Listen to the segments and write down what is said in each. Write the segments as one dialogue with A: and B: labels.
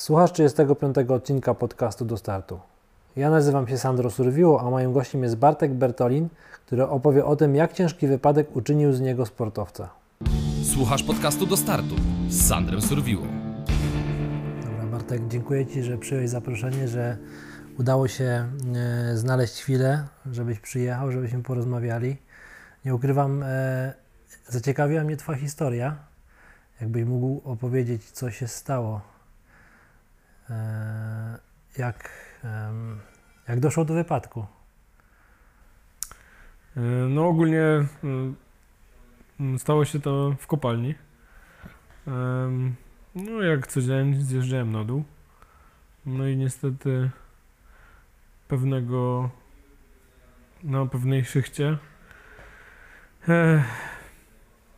A: Słuchasz 35 odcinka podcastu do startu. Ja nazywam się Sandro Surwiło, a moim gościem jest Bartek Bertolin, który opowie o tym, jak ciężki wypadek uczynił z niego sportowca.
B: Słuchasz podcastu do startu z Sandrem Surwiło.
A: Dobra, Bartek, dziękuję Ci, że przyjąłeś zaproszenie, że udało się e, znaleźć chwilę, żebyś przyjechał, żebyśmy porozmawiali. Nie ukrywam, e, zaciekawiła mnie Twoja historia. Jakbyś mógł opowiedzieć, co się stało. E, jak, jak doszło do wypadku?
C: E, No ogólnie mm, stało się to w kopalni. No jak co dzień zjeżdżałem na dół. No i niestety pewnego na pewnej szychcie e,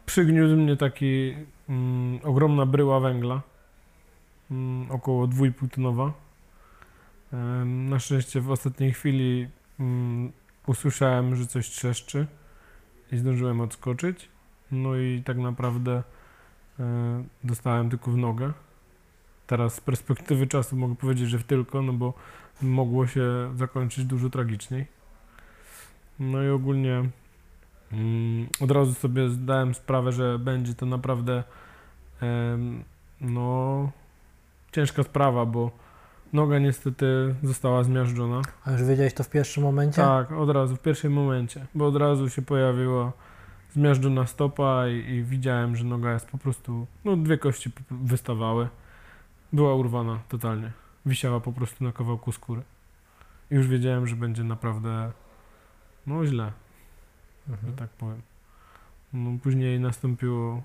C: przygniótł mnie taki mm, ogromna bryła węgla. Mm, około 2,5 tonowa. Na szczęście w ostatniej chwili mm, usłyszałem, że coś trzeszczy i zdążyłem odskoczyć. No i tak naprawdę e, dostałem tylko w nogę. Teraz z perspektywy czasu mogę powiedzieć, że w tylko, no bo mogło się zakończyć dużo tragiczniej. No i ogólnie mm, od razu sobie zdałem sprawę, że będzie to naprawdę no ciężka sprawa, bo noga niestety została zmiażdżona.
A: A już wiedziałeś to w pierwszym momencie?
C: Tak, od razu, w pierwszym momencie, bo od razu się pojawiła zmiażdżona stopa i, i widziałem, że noga jest po prostu, no dwie kości wystawały. Była urwana totalnie. Wisiała po prostu na kawałku skóry. I już wiedziałem, że będzie naprawdę, no źle, że
A: Mhm.
C: tak powiem. No później nastąpiło,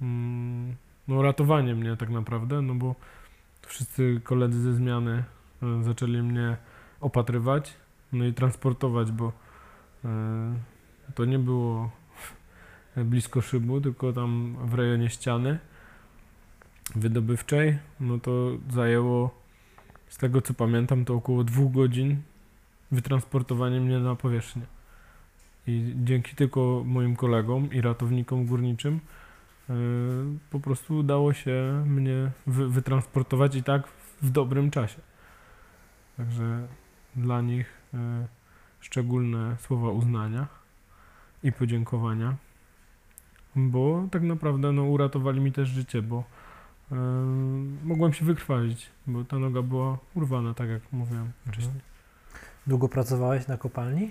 C: mm, no ratowanie mnie tak naprawdę, no bo wszyscy koledzy ze zmiany e, zaczęli mnie opatrywać, no i transportować, bo e, to nie było blisko szybu, tylko tam w rejonie ściany wydobywczej, no to zajęło, z tego co pamiętam, to około dwóch godzin wytransportowanie mnie na powierzchnię. I dzięki tylko moim kolegom i ratownikom górniczym po prostu udało się mnie wy, wytransportować i tak w dobrym czasie. Także dla nich e, szczególne słowa uznania i podziękowania, bo tak naprawdę no, uratowali mi też życie, bo e, mogłem się wykrwawić, bo ta noga była urwana, tak jak mówiłem wcześniej.
A: Długo pracowałeś na kopalni?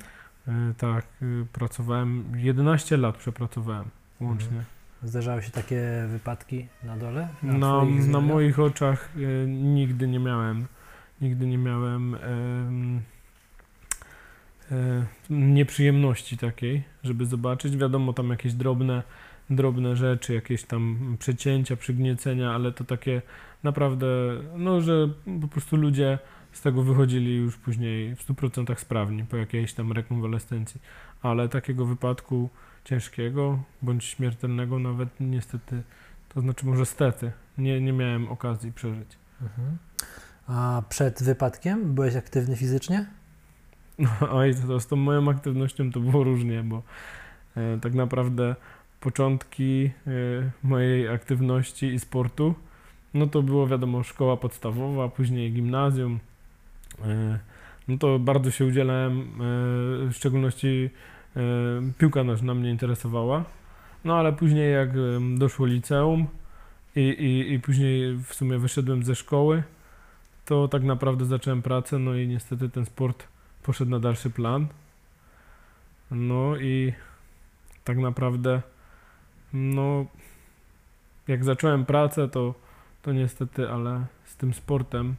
C: Tak, y, pracowałem, 11 lat przepracowałem łącznie.
A: Zdarzały się takie wypadki na dole?
C: Na, na moich oczach e, nigdy nie miałem, nigdy nie miałem em, e, nieprzyjemności takiej, żeby zobaczyć. Wiadomo, tam jakieś drobne, drobne rzeczy, jakieś tam przecięcia, przygniecenia, ale to takie naprawdę, no, że po prostu ludzie z tego wychodzili już później w 100% sprawni po jakiejś tam rekonwalescencji. Ale takiego wypadku ciężkiego bądź śmiertelnego nawet niestety, to znaczy może stety, nie, nie miałem okazji przeżyć.
A: Mhm. A przed wypadkiem byłeś aktywny fizycznie?
C: No, oj, to z tą moją aktywnością to było różnie, bo e, tak naprawdę początki e, mojej aktywności i sportu, no to było wiadomo szkoła podstawowa, później gimnazjum. E, no to bardzo się udzielałem, e, w szczególności piłka nożna mnie interesowała. No ale później jak doszło liceum i, i, i później w sumie wyszedłem ze szkoły, to tak naprawdę zacząłem pracę, no i niestety ten sport poszedł na dalszy plan. No i tak naprawdę, no, jak zacząłem pracę, to, to niestety, ale z tym sportem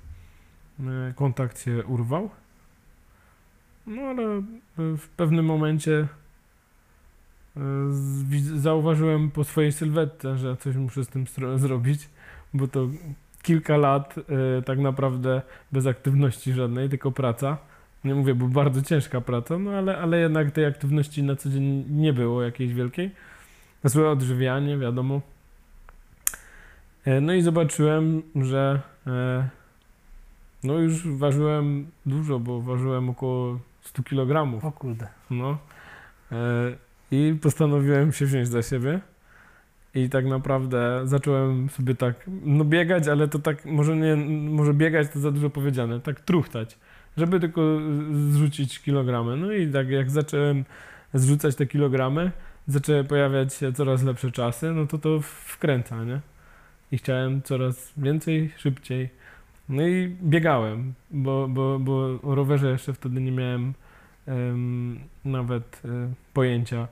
C: e, kontakt się urwał. No ale e, w pewnym momencie e, zauważyłem po swojej sylwetce, że coś muszę z tym zrobić, bo to kilka lat e, tak naprawdę bez aktywności żadnej, tylko praca. Nie mówię, bo bardzo ciężka praca, no ale, ale jednak tej aktywności na co dzień nie było jakiejś wielkiej. Złe odżywianie, wiadomo. No i zobaczyłem, że no już ważyłem dużo, bo ważyłem około 100 kg.
A: O kurde.
C: No. E, I postanowiłem się wziąć za siebie I tak naprawdę zacząłem sobie tak, no biegać, ale to tak, może nie, może biegać to za dużo powiedziane, tak truchtać, żeby tylko zrzucić kilogramy. No i tak jak zacząłem zrzucać te kilogramy, zaczęły pojawiać się coraz lepsze czasy, no to to wkręca, nie? I chciałem coraz więcej, szybciej. No i biegałem, bo, bo, bo o rowerze jeszcze wtedy nie miałem em, nawet e, pojęcia,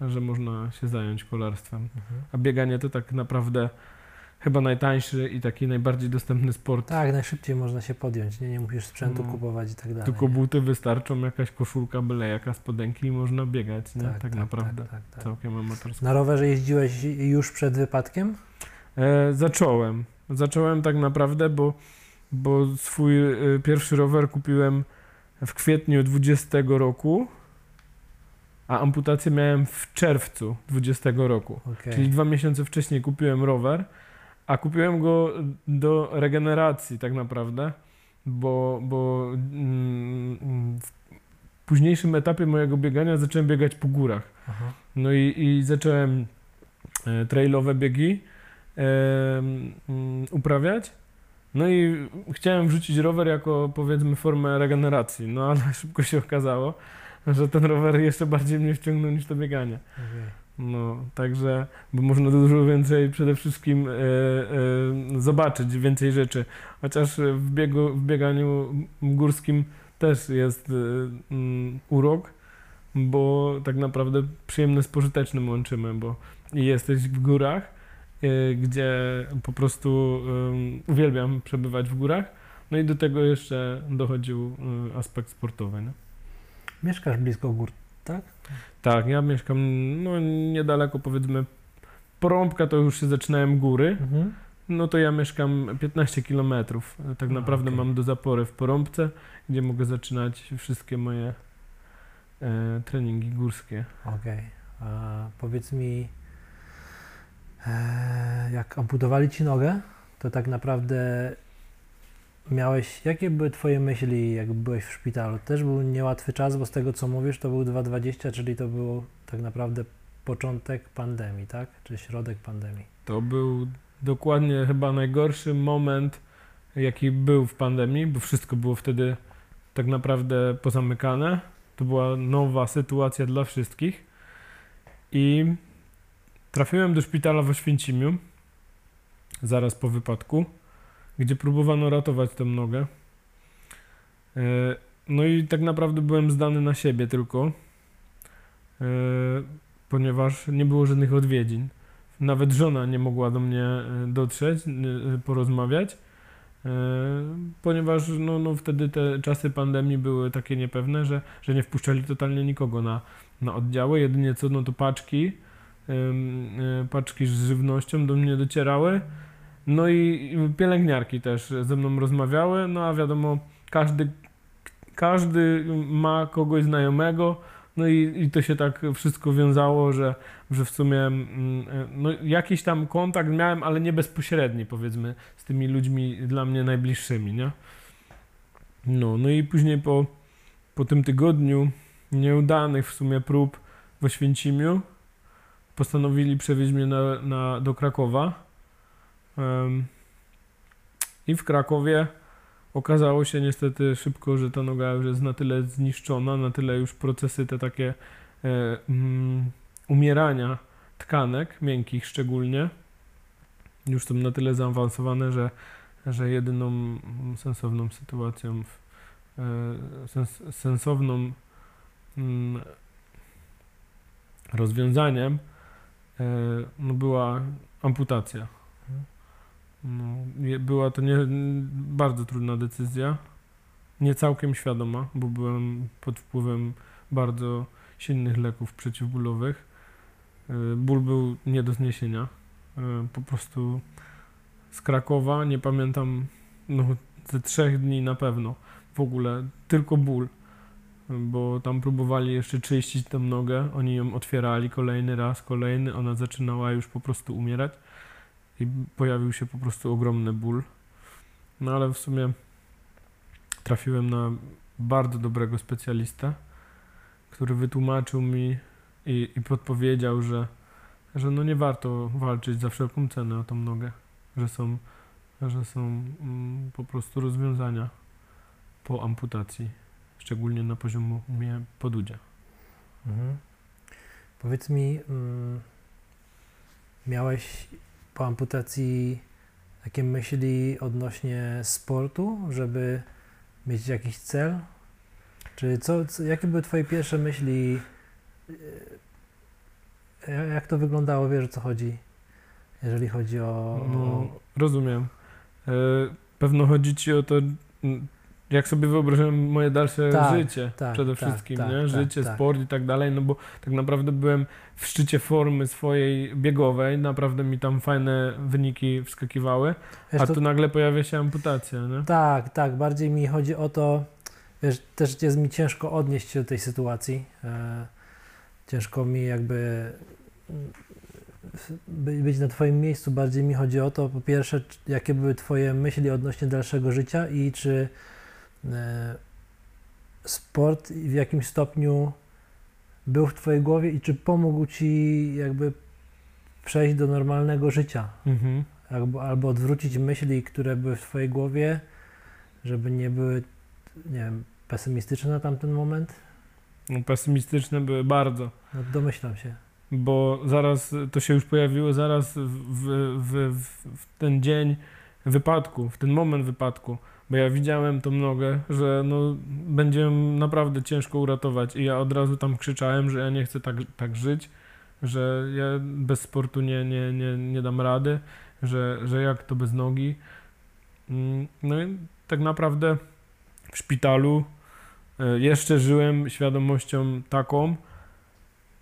C: że można się zająć kolarstwem.
A: Mhm.
C: A bieganie to tak naprawdę chyba najtańszy i taki najbardziej dostępny sport.
A: Tak, najszybciej można się podjąć, nie, nie musisz sprzętu
C: No.
A: kupować i tak dalej.
C: Tylko buty wystarczą, jakaś koszulka, byle jaka spodenki i można biegać, nie? Tak, naprawdę.
A: Tak, tak, tak.
C: Całkiem amatorsko.
A: Na rowerze jeździłeś już przed wypadkiem?
C: E, zacząłem. Zacząłem tak naprawdę, bo, bo swój e, pierwszy rower kupiłem w kwietniu 20 roku, a amputację miałem w czerwcu 20 roku.
A: Okej.
C: Czyli dwa miesiące wcześniej kupiłem rower, a kupiłem go do regeneracji tak naprawdę, bo, bo mm, w późniejszym etapie mojego biegania zacząłem biegać po górach.
A: Aha.
C: No i, i zacząłem e, trailowe biegi mm, uprawiać. No i chciałem wrzucić rower jako powiedzmy formę regeneracji, no ale szybko się okazało, że ten rower jeszcze bardziej mnie wciągnął niż to bieganie. No, także, bo można dużo więcej przede wszystkim e, e, zobaczyć, więcej rzeczy. Chociaż w, biegu, w bieganiu górskim też jest e, mm, urok, bo tak naprawdę przyjemne z pożytecznym łączymy, bo jesteś w górach, gdzie po prostu uwielbiam przebywać w górach, no i do tego jeszcze dochodził e, aspekt sportowy. Nie?
A: Mieszkasz blisko gór, tak?
C: Tak, ja mieszkam no, niedaleko, powiedzmy, Porąbka to już się zaczynałem góry,
A: Mhm.
C: no to ja mieszkam 15 km. Tak naprawdę
A: okej.
C: mam do zapory w Porąbce, gdzie mogę zaczynać wszystkie moje e, treningi górskie.
A: Okej. A powiedz mi, jak amputowali ci nogę, to tak naprawdę miałeś, jakie były twoje myśli, jak byłeś w szpitalu? Też był niełatwy czas, bo z tego co mówisz, to był 2020, czyli to było tak naprawdę początek pandemii, tak? Czy środek pandemii.
C: To był dokładnie chyba najgorszy moment, jaki był w pandemii, bo wszystko było wtedy tak naprawdę pozamykane. To była nowa sytuacja dla wszystkich. I trafiłem do szpitala w Oświęcimiu zaraz po wypadku, gdzie próbowano ratować tę nogę. E, No i tak naprawdę byłem zdany na siebie tylko, e, ponieważ nie było żadnych odwiedzin. Nawet żona nie mogła do mnie e, dotrzeć, porozmawiać, ponieważ no, no wtedy te czasy pandemii były takie niepewne, że, że nie wpuszczali totalnie nikogo na, na oddziały. Jedynie co, no to paczki, paczki z żywnością do mnie docierały. No i pielęgniarki też ze mną rozmawiały, no a wiadomo, każdy, każdy ma kogoś znajomego, no i, i to się tak wszystko wiązało, że, że w sumie mm, e, no, jakiś tam kontakt miałem, ale nie bezpośredni powiedzmy z tymi ludźmi dla mnie najbliższymi, nie? No, no i później po, po tym tygodniu nieudanych w sumie prób w Oświęcimiu postanowili przewieźć mnie na, na, do Krakowa. Em, I w Krakowie okazało się niestety szybko, że ta noga już jest na tyle zniszczona, na tyle już procesy te takie e, mm, umierania tkanek, miękkich szczególnie, już są na tyle zaawansowane, że, że jedyną sensowną sytuacją, w, e, sens, sensowną mm, rozwiązaniem no była amputacja. No, była to nie, bardzo trudna decyzja, nie całkiem świadoma, bo byłem pod wpływem bardzo silnych leków przeciwbólowych. E, Ból był nie do zniesienia. E, Po prostu z Krakowa, nie pamiętam, no ze trzech dni na pewno w ogóle, tylko ból, bo tam próbowali jeszcze czyścić tę nogę, oni ją otwierali kolejny raz, kolejny, ona zaczynała już po prostu umierać. I pojawił się po prostu ogromny ból. No ale w sumie trafiłem na bardzo dobrego specjalistę, który wytłumaczył mi i, i podpowiedział, że, że no nie warto walczyć za wszelką cenę o tą nogę, że są, że są mm, po prostu rozwiązania po amputacji, szczególnie na poziomie podudzia.
A: Mhm. Powiedz mi, mm, miałeś po amputacji takie myśli odnośnie sportu, żeby mieć jakiś cel? Czy co, co, jakie były Twoje pierwsze myśli? e, ja- Jak to wyglądało, wiesz o co chodzi? Jeżeli chodzi o.
C: No, rozumiem. E, pewno chodzi ci o to, jak sobie wyobrażałem moje dalsze
A: Tak,
C: życie
A: tak,
C: przede
A: tak,
C: wszystkim,
A: tak,
C: nie?
A: tak,
C: Życie,
A: tak.
C: sport i tak dalej, no bo tak naprawdę byłem w szczycie formy swojej biegowej, naprawdę mi tam fajne wyniki wskakiwały,
A: wiesz,
C: a
A: to-
C: tu nagle pojawia się amputacja, nie?
A: Tak, tak. Bardziej mi chodzi o to, wiesz, też jest mi ciężko odnieść się do tej sytuacji. E, ciężko mi jakby mm, by- być na Twoim miejscu. Bardziej mi chodzi o to, po pierwsze, jakie były Twoje myśli odnośnie dalszego życia i czy sport w jakimś stopniu był w Twojej głowie i czy pomógł Ci jakby przejść do normalnego życia.
C: Mhm.
A: Albo, albo odwrócić myśli, które były w Twojej głowie, żeby nie były, nie wiem, pesymistyczne na tamten moment?
C: No, pesymistyczne były bardzo.
A: No, domyślam się.
C: bo zaraz to się już pojawiło zaraz w, w, w, w ten dzień wypadku, w ten moment wypadku, bo ja widziałem tą nogę, że no, będzie naprawdę ciężko uratować i ja od razu tam krzyczałem, że ja nie chcę tak, tak żyć, że ja bez sportu nie, nie, nie, nie dam rady, że, że jak to bez nogi. Mm, No i tak naprawdę w szpitalu e, jeszcze żyłem świadomością taką,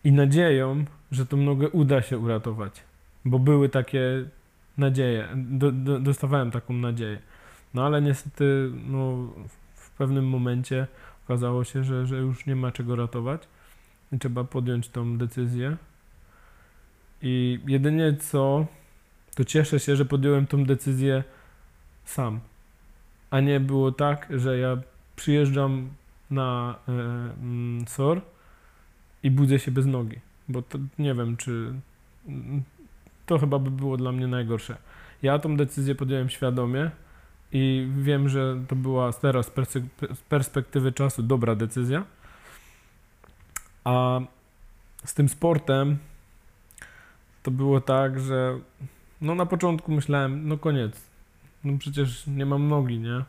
C: i nadzieją, że tą nogę uda się uratować. Bo były takie nadzieje, do, do, dostawałem taką nadzieję. No ale niestety no, w pewnym momencie okazało się, że, że już nie ma czego ratować i trzeba podjąć tą decyzję. I jedynie co, to cieszę się, że podjąłem tą decyzję sam. A nie było tak, że ja przyjeżdżam na e, mm, SOR i budzę się bez nogi, bo to nie wiem, czy mm, to chyba by było dla mnie najgorsze. Ja tą decyzję podjąłem świadomie i wiem, że to była teraz z perspektywy czasu dobra decyzja. A z tym sportem to było tak, że no na początku myślałem, no koniec. No przecież nie mam nogi, nie?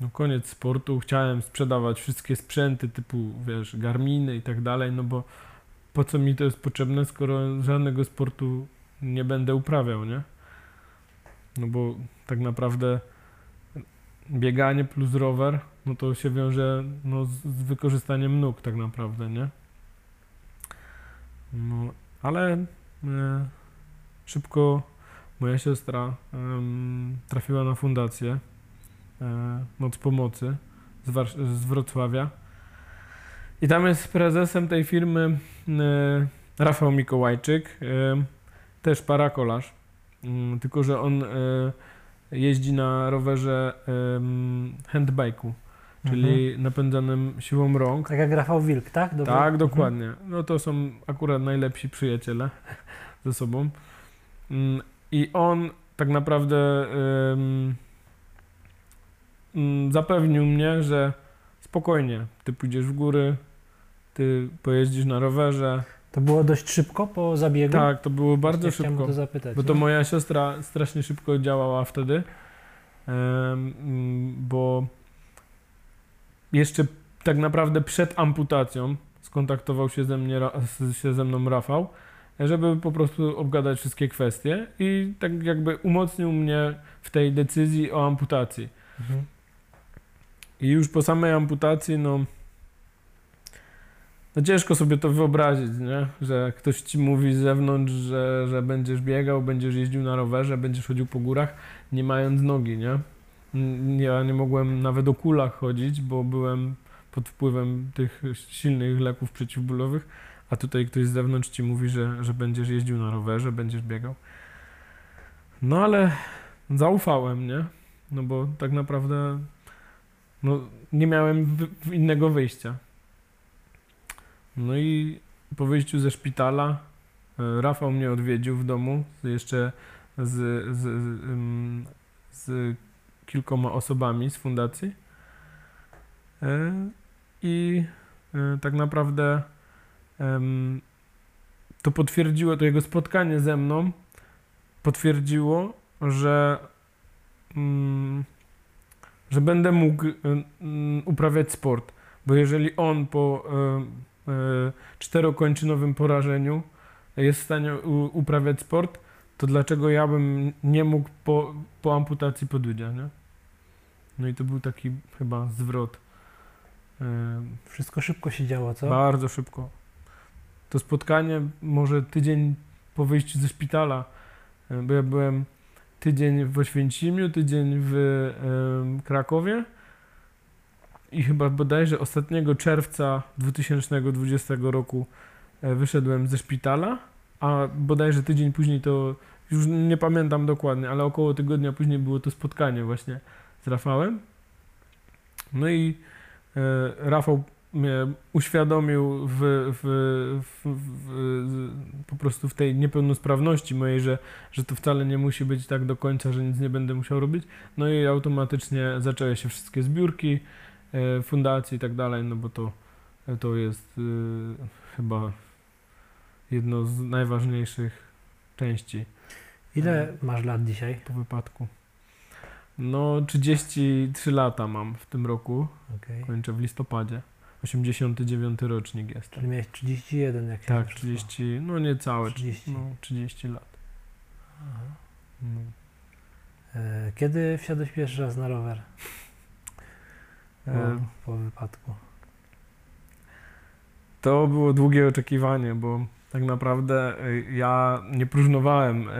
C: No koniec sportu, chciałem sprzedawać wszystkie sprzęty typu, wiesz, Garminy i tak dalej, no bo po co mi to jest potrzebne, skoro żadnego sportu nie będę uprawiał, nie? No bo tak naprawdę bieganie plus rower, no to się wiąże no, z, wykorzystaniem nóg tak naprawdę, nie? No, ale e, szybko moja siostra em, trafiła na fundację e, Moc Pomocy z, z Wrocławia. I tam jest prezesem tej firmy e, Rafał Mikołajczyk, e, też parakolarz, tylko że on e, jeździ na rowerze handbike'u, czyli
A: Mhm.
C: napędzanym siłą rąk.
A: Tak jak Rafał Wilk, tak? Dobrze?
C: Tak,
A: Mhm.
C: dokładnie. No to są akurat najlepsi przyjaciele ze sobą. Mm, I on tak naprawdę ym, zapewnił mnie, że spokojnie, ty pójdziesz w góry, ty pojeździsz na rowerze.
A: To było dość szybko po zabiegu?
C: Tak, to było bardzo
A: Właśnie chciałem
C: szybko.
A: to zapytać.
C: Bo to
A: no.
C: moja siostra strasznie szybko działała wtedy, mm, bo jeszcze tak naprawdę przed amputacją skontaktował się ze, mnie, się ze mną Rafał, żeby po prostu obgadać wszystkie kwestie i tak jakby umocnił mnie w tej decyzji o amputacji.
A: Mhm.
C: I już po samej amputacji, no, no ciężko sobie to wyobrazić, nie? Że ktoś ci mówi z zewnątrz, że, że będziesz biegał, będziesz jeździł na rowerze, będziesz chodził po górach, nie mając nogi, nie? Ja nie mogłem nawet o kulach chodzić, bo byłem pod wpływem tych silnych leków przeciwbólowych, a tutaj ktoś z zewnątrz ci mówi, że, że będziesz jeździł na rowerze, będziesz biegał. No ale zaufałem, nie? No bo tak naprawdę no, nie miałem innego wyjścia. No i po wyjściu ze szpitala E, Rafał mnie odwiedził w domu jeszcze z, z, z, z kilkoma osobami z fundacji. E, I e, tak naprawdę to potwierdziło, to jego spotkanie ze mną potwierdziło, że, mm, że będę mógł uprawiać sport. Bo jeżeli on po czterokończynowym porażeniu jest w stanie uprawiać sport, to dlaczego ja bym nie mógł po, po amputacji podłydzia, nie? No i to był taki chyba zwrot. Y,
A: Wszystko szybko się działo, co?
C: bardzo szybko. To spotkanie może tydzień po wyjściu ze szpitala, e, bo ja byłem tydzień w Oświęcimiu, tydzień w Krakowie i chyba bodajże ostatniego czerwca 2020 roku e, wyszedłem ze szpitala, a bodajże tydzień później to już nie pamiętam dokładnie, ale około tygodnia później było to spotkanie właśnie z Rafałem. No i e, Rafał mnie uświadomił w, w, w, w, po prostu w tej niepełnosprawności mojej, że, że to wcale nie musi być tak do końca, że nic nie będę musiał robić. No i automatycznie zaczęły się wszystkie zbiórki, fundacji i tak dalej, no bo to, to jest e, chyba jedno z najważniejszych części
A: Ile masz lat dzisiaj?
C: po wypadku. No, 33 lata mam w tym roku.
A: Okej.
C: Kończę w listopadzie. 89 rocznik jestem.
A: Czyli miałeś 31, jak się
C: Tak,
A: wszystko-
C: 30, no niecałe,
A: 30.
C: no 30 lat.
A: Aha.
C: No.
A: E, Kiedy wsiadłeś pierwszy raz na rower po,
C: E,
A: po wypadku?
C: to było długie oczekiwanie, bo tak naprawdę e, ja nie próżnowałem e,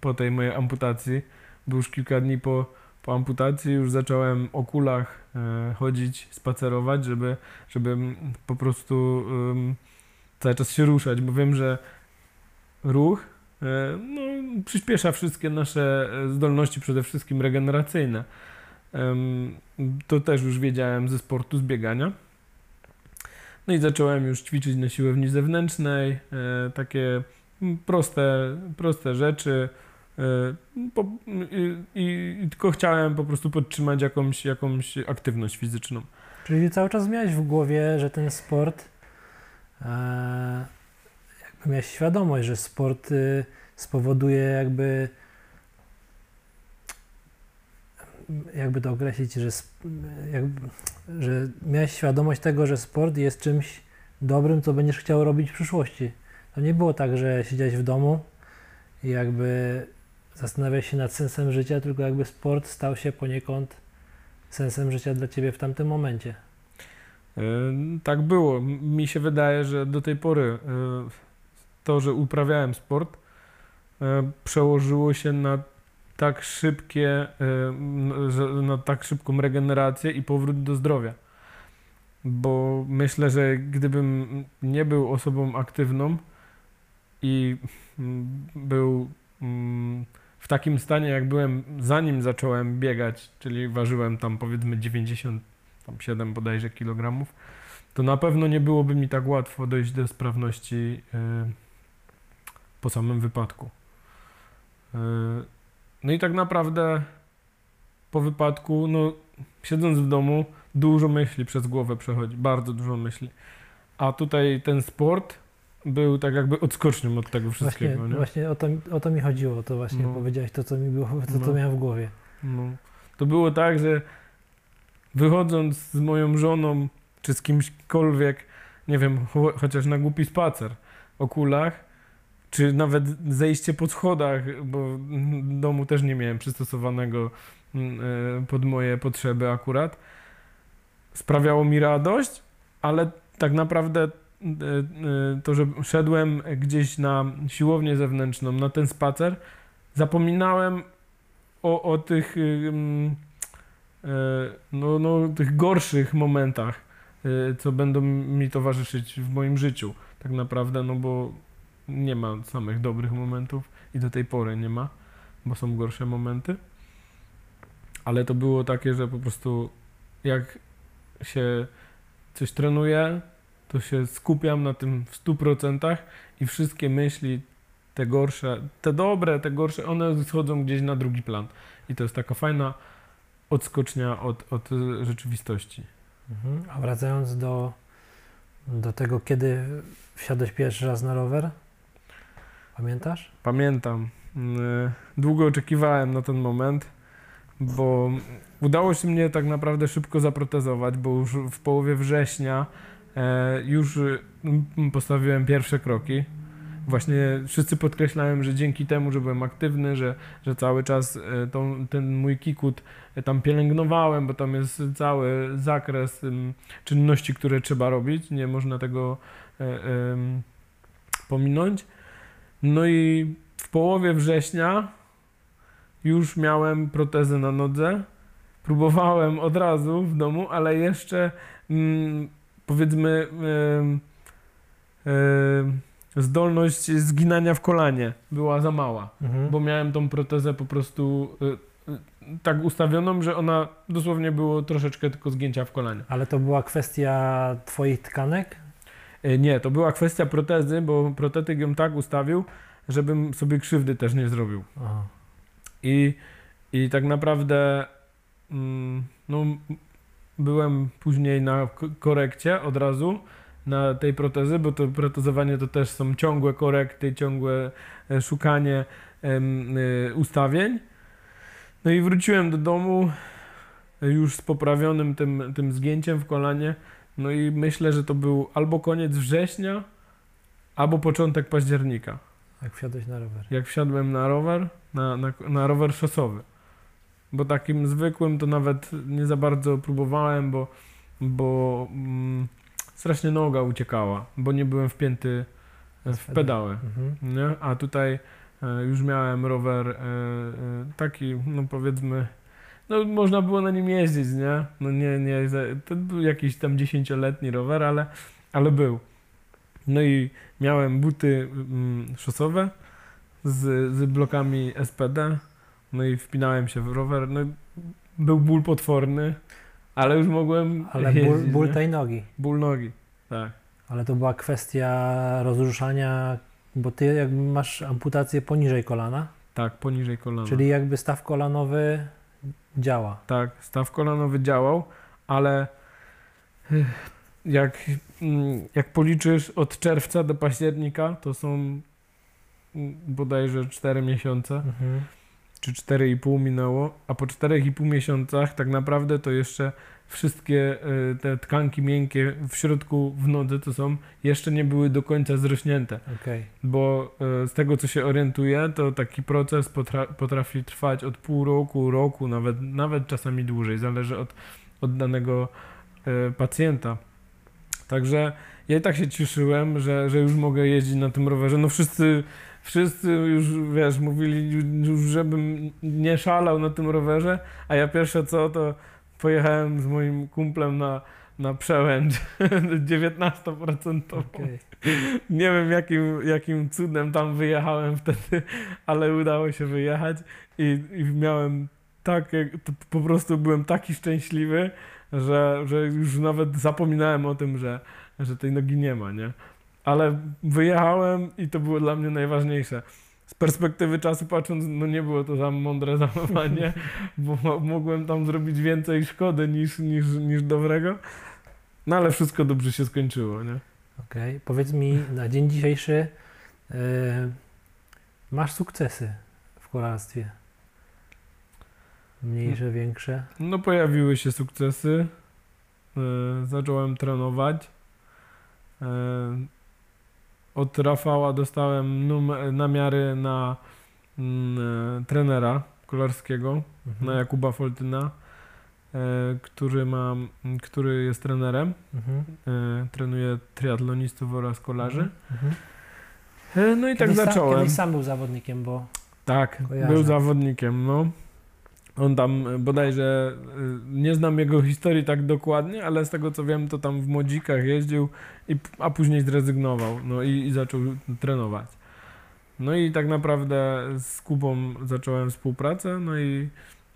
C: po tej mojej amputacji, bo już kilka dni po, po amputacji już zacząłem o kulach chodzić, spacerować, żeby, żeby po prostu cały czas się ruszać, bo wiem, że ruch no, przyspiesza wszystkie nasze zdolności, przede wszystkim regeneracyjne. To też już wiedziałem ze sportu, z biegania. No i zacząłem już ćwiczyć na siłowni zewnętrznej, e, takie mm, proste, proste rzeczy. e, I tylko chciałem po prostu podtrzymać jakąś, jakąś aktywność fizyczną.
A: Czyli cały czas miałeś w głowie, że ten sport, e, jakby miałeś świadomość, że sport y, spowoduje jakby, jakby to określić, że, jakby, że miałeś świadomość tego, że sport jest czymś dobrym, co będziesz chciał robić w przyszłości. To nie było tak, że siedziałeś w domu i jakby zastanawiałeś się nad sensem życia, tylko jakby sport stał się poniekąd sensem życia dla ciebie w tamtym momencie.
C: E, Tak było. Mi się wydaje, że do tej pory e, to, że uprawiałem sport, e, przełożyło się na tak szybkie, n- że- na tak szybką regenerację i powrót do zdrowia. Bo myślę, że gdybym nie był osobą aktywną i mm, był mm, w takim stanie, jak byłem zanim zacząłem biegać, czyli ważyłem tam powiedzmy 90 tam 7 bodajże kilogramów, to na pewno nie byłoby mi tak łatwo dojść do sprawności y, po samym wypadku. No i tak naprawdę po wypadku, no siedząc w domu, dużo myśli przez głowę przechodzi, bardzo dużo myśli. A tutaj ten sport był tak jakby odskocznią od tego wszystkiego,
A: Właśnie,
C: nie?
A: właśnie o, to, o to mi chodziło, to właśnie
C: No.
A: powiedziałeś to, co mi było, to, co
C: No.
A: miałem w głowie.
C: No. To było tak, że wychodząc z moją żoną, czy z kimśkolwiek, nie wiem, cho chociaż na głupi spacer o kulach, czy nawet zejście po schodach, bo domu też nie miałem przystosowanego mm, e, pod moje potrzeby akurat, sprawiało mi radość, ale tak naprawdę e, e, to, że szedłem gdzieś na siłownię zewnętrzną, na ten spacer, zapominałem o, o tych, ym, e, no, no, tych gorszych momentach, e, co będą mi towarzyszyć w moim życiu. Tak naprawdę, no bo nie ma samych dobrych momentów i do tej pory nie ma, bo są gorsze momenty. Ale to było takie, że po prostu jak się coś trenuje, to się skupiam na tym w 100% i wszystkie myśli, te gorsze, te dobre, te gorsze, one schodzą gdzieś na drugi plan. I to jest taka fajna odskocznia od, od rzeczywistości.
A: Mhm. A wracając do, do tego, kiedy wsiadłeś pierwszy raz na rower? Pamiętasz?
C: Pamiętam. y, Długo oczekiwałem na ten moment, bo udało się mnie tak naprawdę szybko zaprotezować, bo już w połowie września e, już y, m, postawiłem pierwsze kroki. Właśnie wszyscy podkreślałem, że dzięki temu, że byłem aktywny, że, że cały czas e, tą, ten mój kikut e, tam pielęgnowałem, bo tam jest cały zakres ym, czynności, które trzeba robić. Nie można tego pominąć. No i w połowie września już miałem protezę na nodze. Próbowałem od razu w domu, ale jeszcze mm, powiedzmy em, em, zdolność zginania w kolanie była za mała,
A: Mhm.
C: bo miałem tą protezę po prostu y, y, tak ustawioną, że ona dosłownie było troszeczkę tylko zgięcia w kolanie.
A: Ale to była kwestia twoich tkanek?
C: E, Nie, to była kwestia protezy, bo protetyk ją tak ustawił, żebym sobie krzywdy też nie zrobił.
A: Aha.
C: I, i tak naprawdę mm, no, byłem później na korekcie od razu na tej protezy, bo to protezowanie to też są ciągłe korekty, ciągłe e, szukanie em, y, ustawień. No i wróciłem do domu e, już z poprawionym tym, tym zgięciem w kolanie. No i myślę, że to był albo koniec września, albo początek października
A: Jak wsiadłeś na rower?
C: jak wsiadłem na rower, na, na, na rower szosowy. Bo takim zwykłym to nawet nie za bardzo próbowałem, bo, bo mm, strasznie noga uciekała, bo nie byłem wpięty w pedały.
A: Mhm.
C: Nie? A tutaj e, już miałem rower e, e, taki, no powiedzmy, no można było na nim jeździć, nie? No nie, nie, to był jakiś tam dziesięcioletni rower, ale, ale był. No i miałem buty mm, szosowe z, z blokami SPD, no i wpinałem się w rower, no był ból potworny, ale już mogłem
A: Ale
C: jeździć,
A: ból, ból tej nogi.
C: ból nogi, tak.
A: Ale to była kwestia rozruszania, bo ty jakby masz amputację poniżej kolana,
C: Tak, poniżej kolana.
A: czyli jakby staw kolanowy działa.
C: Tak, staw kolanowy działał, ale ech, jak, mm, jak policzysz od czerwca do października, to są mm, bodajże 4 miesiące,
A: Mhm.
C: czy 4,5 minęło, a po 4,5 miesiącach tak naprawdę to jeszcze wszystkie y, te tkanki miękkie w środku w nodze to są, jeszcze nie były do końca zrośnięte
A: Okej.
C: bo e, z tego co się orientuję, to taki proces potra potrafi trwać od pół roku, roku, nawet, nawet czasami dłużej, zależy od, od danego e, pacjenta. Także ja i tak się cieszyłem, że, że już mogę jeździć na tym rowerze. No wszyscy, wszyscy już, wiesz, mówili już, żebym nie szalał na tym rowerze, a ja pierwsze co, to pojechałem z moim kumplem na, na przełęcz 19%.
A: Okej.
C: Nie wiem jakim, jakim cudem tam wyjechałem wtedy, ale udało się wyjechać i, i miałem takie, po prostu byłem taki szczęśliwy, że, że już nawet zapominałem o tym, że, że tej nogi nie ma, nie? Ale wyjechałem i to było dla mnie najważniejsze. Z perspektywy czasu patrząc, no nie było to za mądre zachowanie, bo mo- mogłem tam zrobić więcej szkody niż, niż, niż dobrego. No ale wszystko dobrze się skończyło, nie?
A: Okej. Powiedz mi, na dzień dzisiejszy e, masz sukcesy w kolarstwie? Mniejsze, większe?
C: No pojawiły się sukcesy. E, zacząłem trenować. E, od Rafała dostałem num- namiary na mm, e, trenera kolarskiego,
A: Mhm.
C: na Jakuba Foltyna, e, który, ma, który jest trenerem.
A: Mhm.
C: E, trenuje triatlonistów oraz kolarzy.
A: Mhm.
C: E, no i tak
A: Kiedyś sam-
C: zacząłem.
A: Kiedyś sam był zawodnikiem, bo
C: Tak,
A: Kojarzę.
C: był zawodnikiem, no. On tam e, bodajże, e, nie znam jego historii tak dokładnie, ale z tego co wiem, to tam w młodzikach jeździł, i, a później zrezygnował, no i, i zaczął trenować. No i tak naprawdę z Kubą zacząłem współpracę, no i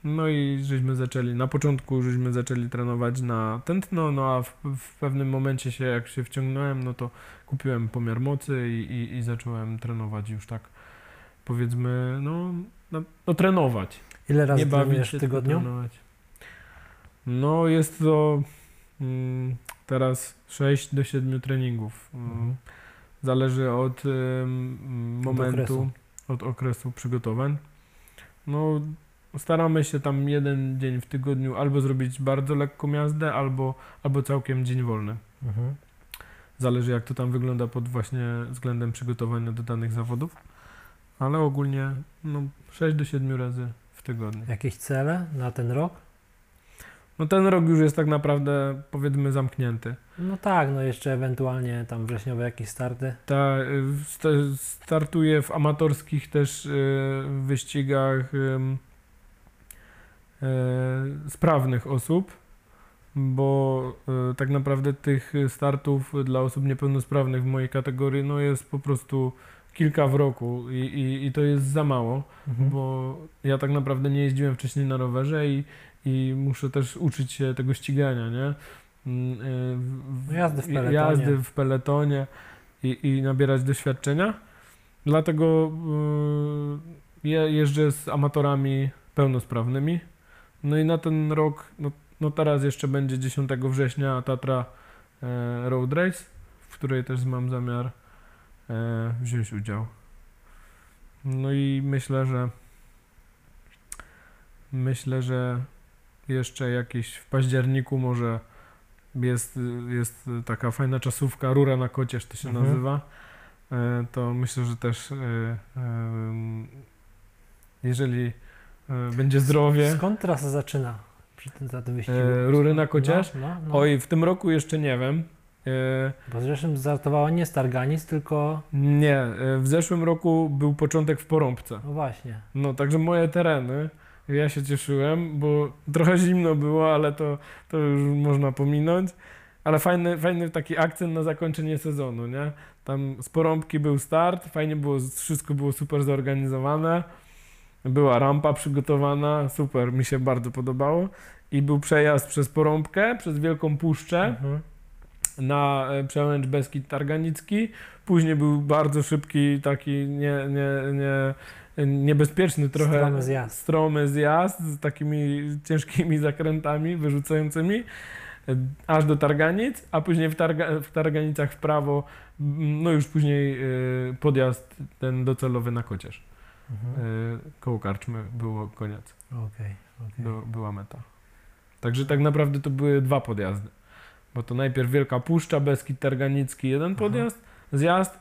C: No i żeśmy zaczęli, na początku żeśmy zaczęli trenować na tętno, no a w, w pewnym momencie się, jak się wciągnąłem, no to kupiłem pomiar mocy i, i, i zacząłem trenować już tak, powiedzmy, no, no, no trenować.
A: Ile razy
C: nie
A: trenujesz w tygodniu?
C: No jest to mm, teraz 6 do 7 treningów. Mm,
A: Mhm.
C: Zależy od momentu,
A: okresu.
C: od okresu przygotowań. No staramy się tam jeden dzień w tygodniu albo zrobić bardzo lekką jazdę, albo, albo całkiem dzień wolny.
A: Mhm.
C: Zależy jak to tam wygląda pod właśnie względem przygotowania do danych zawodów. Ale ogólnie no, 6 do 7 razy w tygodniu.
A: Jakieś cele na ten rok?
C: No ten rok już jest tak naprawdę powiedzmy zamknięty.
A: No tak, no jeszcze ewentualnie tam wrześniowe jakieś starty.
C: Ta, st- startuję w amatorskich też y, wyścigach y, sprawnych osób, bo y, tak naprawdę tych startów dla osób niepełnosprawnych w mojej kategorii no jest po prostu kilka w roku i, i, i to jest za mało.
A: Mhm.
C: bo ja tak naprawdę nie jeździłem wcześniej na rowerze i, i muszę też uczyć się tego ścigania, nie? Mm, y, w-
A: No jazdy w peletonie.
C: Jazdy w peletonie i, i nabierać doświadczenia. Dlatego y, ja jeżdżę z amatorami pełnosprawnymi. No i na ten rok, no, no teraz jeszcze będzie 10 września Tatra e, Road Race, w której też mam zamiar wziąć udział. No i myślę, że myślę, że jeszcze jakieś w październiku może jest, jest taka fajna czasówka, rura na kocież to się
A: Mhm.
C: nazywa. E, To myślę, że też e, jeżeli e, będzie zdrowie,
A: Skąd trasa zaczyna przy tym, za tym wyścigu?
C: e, rury na kocież.
A: No, no, no.
C: Oj, w tym roku jeszcze nie wiem. E,
A: Bo zresztą startowała nie Starganic, tylko...
C: Nie, e, w zeszłym roku był początek w Porąbce.
A: No właśnie.
C: No, także moje tereny, ja się cieszyłem, bo trochę zimno było, ale to, to już można pominąć. Ale fajny, fajny taki akcent na zakończenie sezonu, nie? Tam z Porąbki był start, fajnie było, wszystko było super zorganizowane. Była rampa przygotowana, super, mi się bardzo podobało. I był przejazd przez Porąbkę, przez Wielką Puszczę
A: Mhm.
C: Na przełęcz Beskid Targanicki. Później był bardzo szybki, taki nie, nie, nie, niebezpieczny trochę
A: Stromy zjazd.
C: stromy zjazd z takimi ciężkimi zakrętami wyrzucającymi e, aż do Targanic, a później w, Targa, w Targanicach w prawo, m, no już później e, podjazd ten docelowy na Kocież.
A: Mhm.
C: E, Koło Karczmy było koniec,
A: Okej, okej.
C: do, była meta. Także tak naprawdę to były dwa podjazdy. Bo to najpierw Wielka Puszcza, Beskid Targanicki, jeden
A: Aha.
C: podjazd, zjazd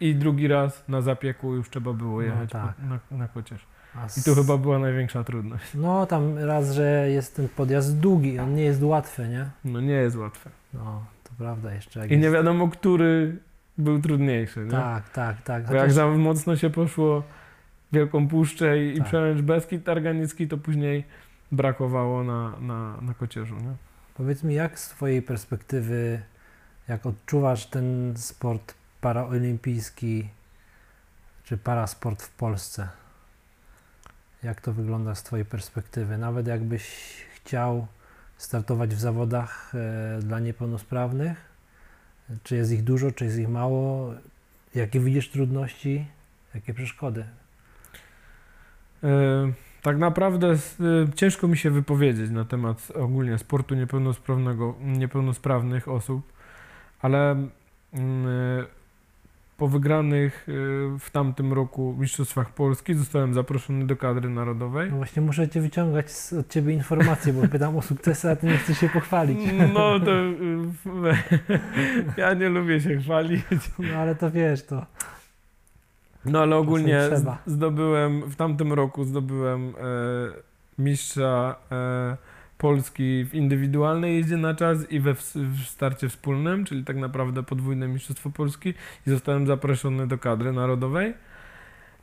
C: i drugi raz na zapieku już trzeba było
A: No
C: jechać
A: tak.
C: po, na, na Kocież.
A: A
C: I tu chyba była największa trudność.
A: No tam raz, że jest ten podjazd długi, on nie jest łatwy, nie?
C: No nie jest łatwe.
A: No, to prawda jeszcze.
C: I nie
A: jest...
C: wiadomo, który był trudniejszy, nie?
A: Tak, tak, tak.
C: Bo jak
A: Chociaż-
C: za mocno się poszło Wielką Puszczę i, i
A: Tak.
C: przełęcz Beskid Targanicki, to później brakowało na, na, na Kocierzu, nie?
A: Powiedz mi, jak z Twojej perspektywy, jak odczuwasz ten sport paraolimpijski, czy parasport w Polsce? Jak to wygląda z Twojej perspektywy? Nawet jakbyś chciał startować w zawodach e, dla niepełnosprawnych, czy jest ich dużo, czy jest ich mało? Jakie widzisz trudności, jakie przeszkody?
C: E, tak naprawdę e, ciężko mi się wypowiedzieć na temat ogólnie sportu niepełnosprawnego, niepełnosprawnych osób, ale mm, e, po wygranych e, w tamtym roku Mistrzostwach Polski zostałem zaproszony do kadry narodowej.
A: No właśnie muszę Cię wyciągać z, od Ciebie informacje, bo pytam o sukcesy, a Ty nie chcesz się pochwalić.
C: No to y, ja nie lubię się chwalić.
A: No ale to wiesz, to
C: No ale ogólnie zdobyłem, w tamtym roku zdobyłem e, mistrza e, Polski w indywidualnej jeździe na czas i we w, w starcie wspólnym, czyli tak naprawdę podwójne mistrzostwo Polski i zostałem zaproszony do kadry narodowej.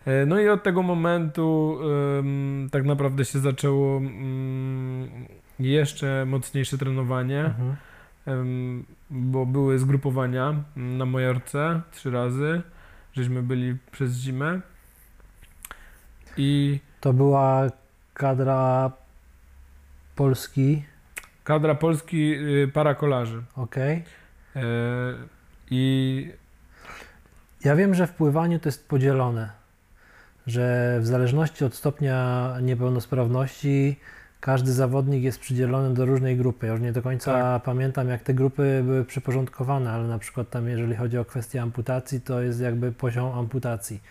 C: E, no i od tego momentu tak naprawdę się zaczęło mm, jeszcze mocniejsze trenowanie.
A: mhm.
C: Bo były zgrupowania na Majorce trzy razy, żeśmy byli przez zimę i
A: to była kadra Polski,
C: Kadra Polski y, parakolarzy.
A: ok.
C: E, I
A: Ja wiem, że w pływaniu to jest podzielone, że w zależności od stopnia niepełnosprawności każdy zawodnik jest przydzielony do różnej grupy. Ja już nie do końca
C: Tak.
A: pamiętam, jak te grupy były przyporządkowane, ale na przykład tam, jeżeli chodzi o kwestię amputacji, to jest jakby poziom amputacji.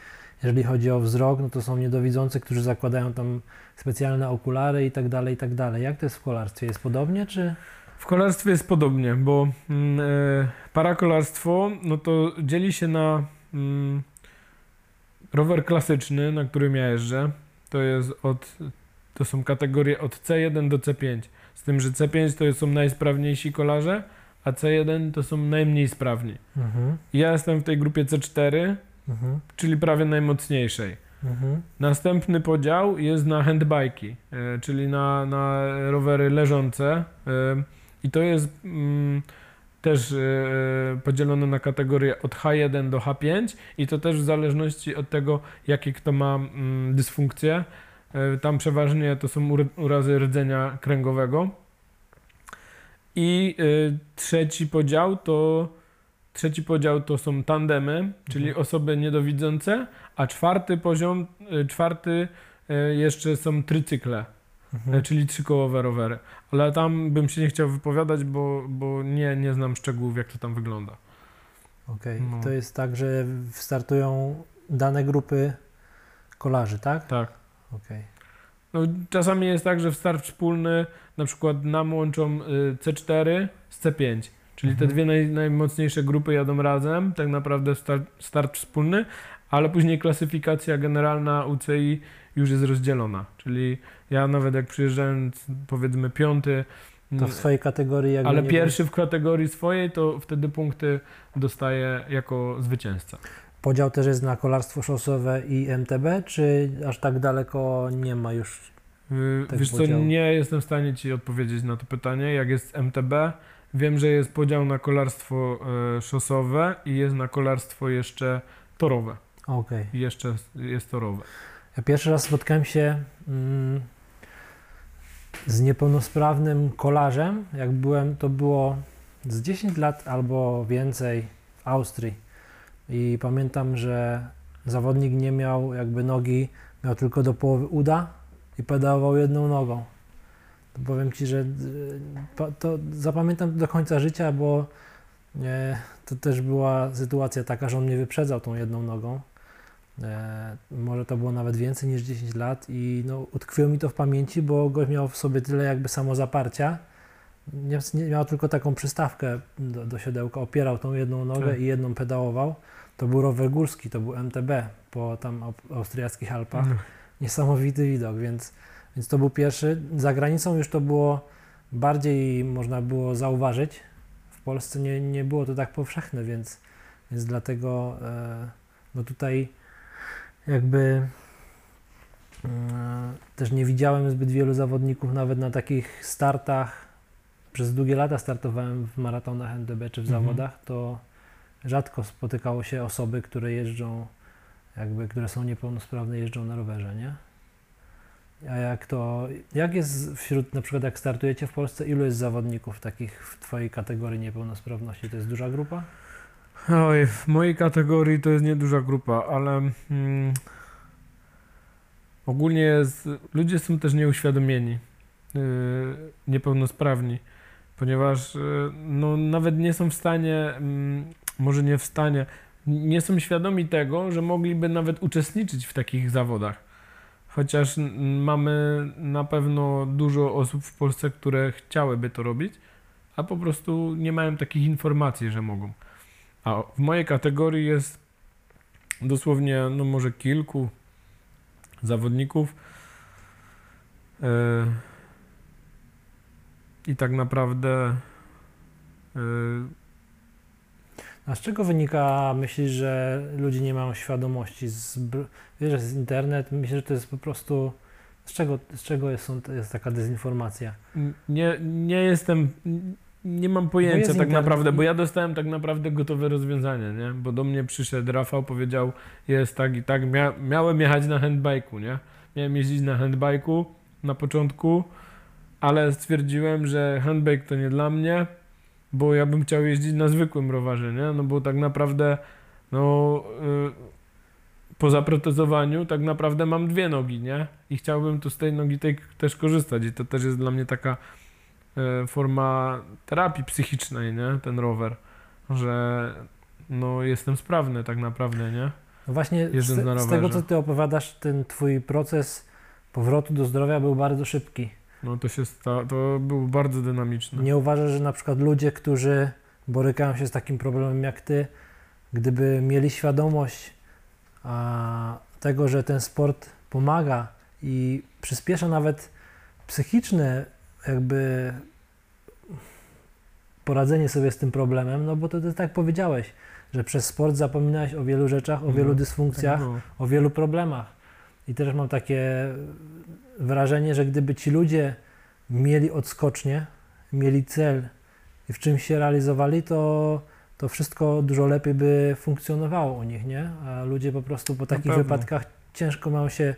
A: Jeżeli chodzi o wzrok, no to są niedowidzący, którzy zakładają tam specjalne okulary i tak dalej, i tak dalej. Jak to jest w kolarstwie? Jest podobnie, czy...
C: w kolarstwie jest podobnie, bo e, parakolarstwo no to dzieli się na mm, rower klasyczny, na którym ja jeżdżę. To jest od, to są kategorie od C1 do C5. Z tym, że C5 to są najsprawniejsi kolarze, a C1 to są najmniej sprawni.
A: Mhm,
C: Ja jestem w tej grupie C4,
A: mhm,
C: czyli prawie najmocniejszej.
A: mhm,
C: Następny podział jest na handbike'i, e, czyli na, na rowery leżące. e, I to jest mm, też e, podzielone na kategorie od H1 do H5 i to też w zależności od tego, jakie kto ma mm, dysfunkcje. E, Tam przeważnie to są ur- urazy rdzenia kręgowego. I e, trzeci podział to trzeci podział to są tandemy, czyli
A: Mhm.
C: osoby niedowidzące, a czwarty poziom, y, czwarty jeszcze są trycykle,
A: mhm.
C: czyli trzykołowe rowery. Ale tam bym się nie chciał wypowiadać, bo, bo nie, nie znam szczegółów, jak to tam wygląda.
A: Okej,
C: No.
A: to jest tak, że startują dane grupy kolarzy, tak?
C: Tak.
A: Okej.
C: No, czasami jest tak, że w start wspólny na przykład nam łączą y, C4 z C5, czyli te
A: Mhm.
C: dwie naj, najmocniejsze grupy jadą razem, tak naprawdę start, start wspólny, ale później klasyfikacja generalna UCI już jest rozdzielona, czyli ja nawet jak przyjeżdżałem powiedzmy piąty,
A: To w swojej kategorii
C: ale pierwszy w kategorii swojej, to wtedy punkty dostaje jako zwycięzca.
A: Podział też jest na kolarstwo szosowe i MTB, czy aż tak daleko nie ma już?
C: Yy, Wiesz co,
A: podziału.
C: nie jestem w stanie Ci odpowiedzieć na to pytanie, jak jest MTB. Wiem, że jest podział na kolarstwo e, szosowe i jest na kolarstwo jeszcze torowe.
A: Okej.
C: I jeszcze jest torowe.
A: Ja pierwszy raz spotkałem się mm, z niepełnosprawnym kolarzem. Jak byłem, to było z 10 lat albo więcej w Austrii. I pamiętam, że zawodnik nie miał jakby nogi, miał tylko do połowy uda i pedałował jedną nogą. To powiem Ci, że y, to zapamiętam do końca życia, bo e, to też była sytuacja taka, że on mnie wyprzedzał tą jedną nogą. E, może to było nawet więcej niż 10 lat i no, utkwiło mi to w pamięci, bo gość miał w sobie tyle jakby samozaparcia. Miał tylko taką przystawkę do, do siodełka, opierał tą jedną nogę
C: Tak.
A: i jedną pedałował. To był rower górski, to był MTB po tam au- austriackich Alpach. Niesamowity widok, więc, więc to był pierwszy. Za granicą już to było bardziej można było zauważyć. W Polsce nie, nie było to tak powszechne, więc, więc dlatego e, no tutaj jakby e, też nie widziałem zbyt wielu zawodników nawet na takich startach. Przez długie lata startowałem w maratonach NDB czy w
C: Mhm.
A: zawodach, to rzadko spotykało się osoby, które jeżdżą, jakby, które są niepełnosprawne, jeżdżą na rowerze, nie? A jak to, jak jest wśród, na przykład jak startujecie w Polsce, ilu jest zawodników takich w Twojej kategorii niepełnosprawności? To jest duża grupa?
C: Oj, w mojej kategorii to jest nieduża grupa, ale mm, ogólnie jest, ludzie są też nieuświadomieni, yy, niepełnosprawni, ponieważ yy, no, nawet nie są w stanie, mm, może nie w stanie, nie są świadomi tego, że mogliby nawet uczestniczyć w takich zawodach. Chociaż mamy na pewno dużo osób w Polsce, które chciałyby to robić, a po prostu nie mają takich informacji, że mogą. A w mojej kategorii jest dosłownie, no może kilku zawodników. Yy, I tak naprawdę yy,
A: A z czego wynika, myślisz, że ludzie nie mają świadomości? Z, wiesz, że jest internet, myślę, że to jest po prostu... Z czego, z czego jest, jest taka dezinformacja?
C: nie, nie jestem, nie mam pojęcia tak
A: internet
C: naprawdę, bo ja dostałem tak naprawdę gotowe rozwiązanie, nie? Bo do mnie przyszedł Rafał, powiedział, jest tak i tak, Mia, miałem jechać na handbike'u, nie? Miałem jeździć na handbike'u na początku, ale stwierdziłem, że handbike to nie dla mnie, bo ja bym chciał jeździć na zwykłym rowerze, nie? No bo tak naprawdę, no, y, po zaprotezowaniu tak naprawdę mam dwie nogi, nie? I chciałbym tu z tej nogi tej też korzystać i to też jest dla mnie taka y, forma terapii psychicznej, nie? Ten rower, że no jestem sprawny tak naprawdę, nie?
A: No właśnie z, z tego, co ty opowiadasz, ten twój proces powrotu do zdrowia był bardzo szybki.
C: No to się sta- to było bardzo dynamiczne.
A: Nie uważasz, że na przykład ludzie, którzy borykają się z takim problemem jak ty, gdyby mieli świadomość a, tego, że ten sport pomaga i przyspiesza nawet psychiczne jakby poradzenie sobie z tym problemem, no bo to ty tak powiedziałeś, że przez sport zapominałeś o wielu rzeczach, o wielu
C: Mhm,
A: dysfunkcjach,
C: Tak
A: o wielu problemach. I też mam takie wrażenie, że gdyby ci ludzie mieli odskocznie, mieli cel i w czymś się realizowali, to, to wszystko dużo lepiej by funkcjonowało u nich, nie? A ludzie po prostu po takich wypadkach ciężko mają się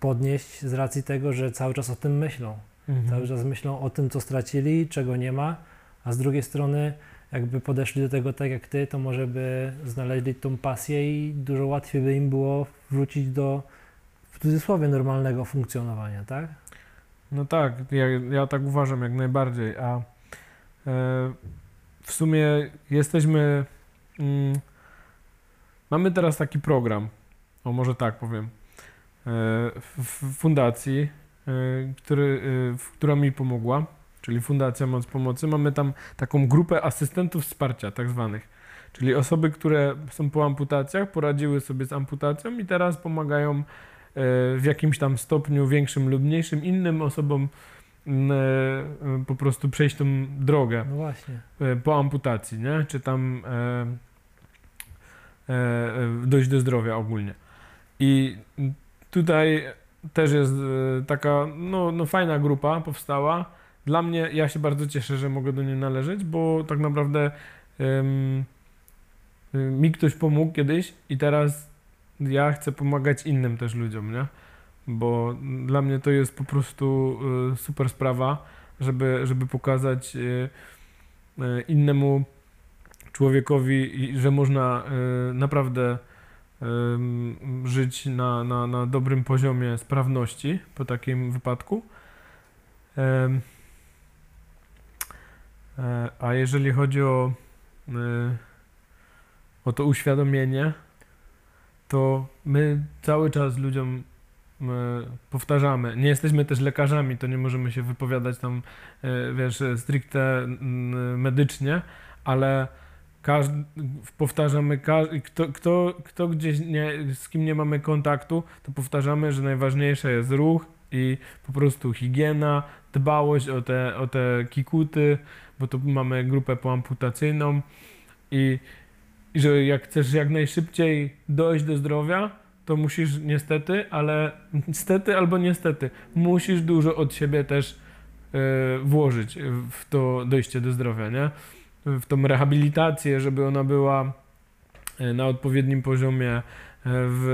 A: podnieść z racji tego, że cały czas o tym myślą.
C: Mhm.
A: Cały czas myślą o tym, co stracili, czego nie ma, a z drugiej strony, jakby podeszli do tego tak jak ty, to może by znaleźli tą pasję i dużo łatwiej by im było wrócić do w cudzysłowie normalnego funkcjonowania, tak?
C: No tak, ja, ja tak uważam jak najbardziej, a e, w sumie jesteśmy, mm, mamy teraz taki program, o może tak powiem, e, w, fundacji, e, który, e, która mi pomogła, czyli Fundacja Moc Pomocy, mamy tam taką grupę asystentów wsparcia tak zwanych, czyli osoby, które są po amputacjach, poradziły sobie z amputacją i teraz pomagają w jakimś tam stopniu większym lub mniejszym innym osobom m, e, po prostu przejść tą drogę
A: No właśnie.
C: e, po amputacji, nie? Czy tam e, dojść do zdrowia ogólnie. I tutaj też jest taka no, no fajna grupa powstała. Dla mnie, ja się bardzo cieszę, że mogę do niej należeć, bo tak naprawdę mi ktoś pomógł kiedyś i teraz ja chcę pomagać innym też ludziom, nie? Bo dla mnie to jest po prostu y, super sprawa, żeby, żeby pokazać y, y, innemu człowiekowi, że można naprawdę żyć na, na, na dobrym poziomie sprawności po takim wypadku. E, A jeżeli chodzi o, o to uświadomienie, to my cały czas ludziom y, powtarzamy. Nie jesteśmy też lekarzami, to nie możemy się wypowiadać tam, y, wiesz, stricte medycznie, ale każdy, powtarzamy, każ- kto, kto, kto gdzieś nie, z kim nie mamy kontaktu, to powtarzamy, że najważniejsze jest ruch i po prostu higiena, dbałość o te, o te kikuty, bo tu mamy grupę poamputacyjną i, i że jak chcesz jak najszybciej dojść do zdrowia, to musisz niestety, ale niestety albo niestety, musisz dużo od siebie też e, włożyć w to dojście do zdrowia, nie? W tą rehabilitację, żeby ona była e, na odpowiednim poziomie, e, w,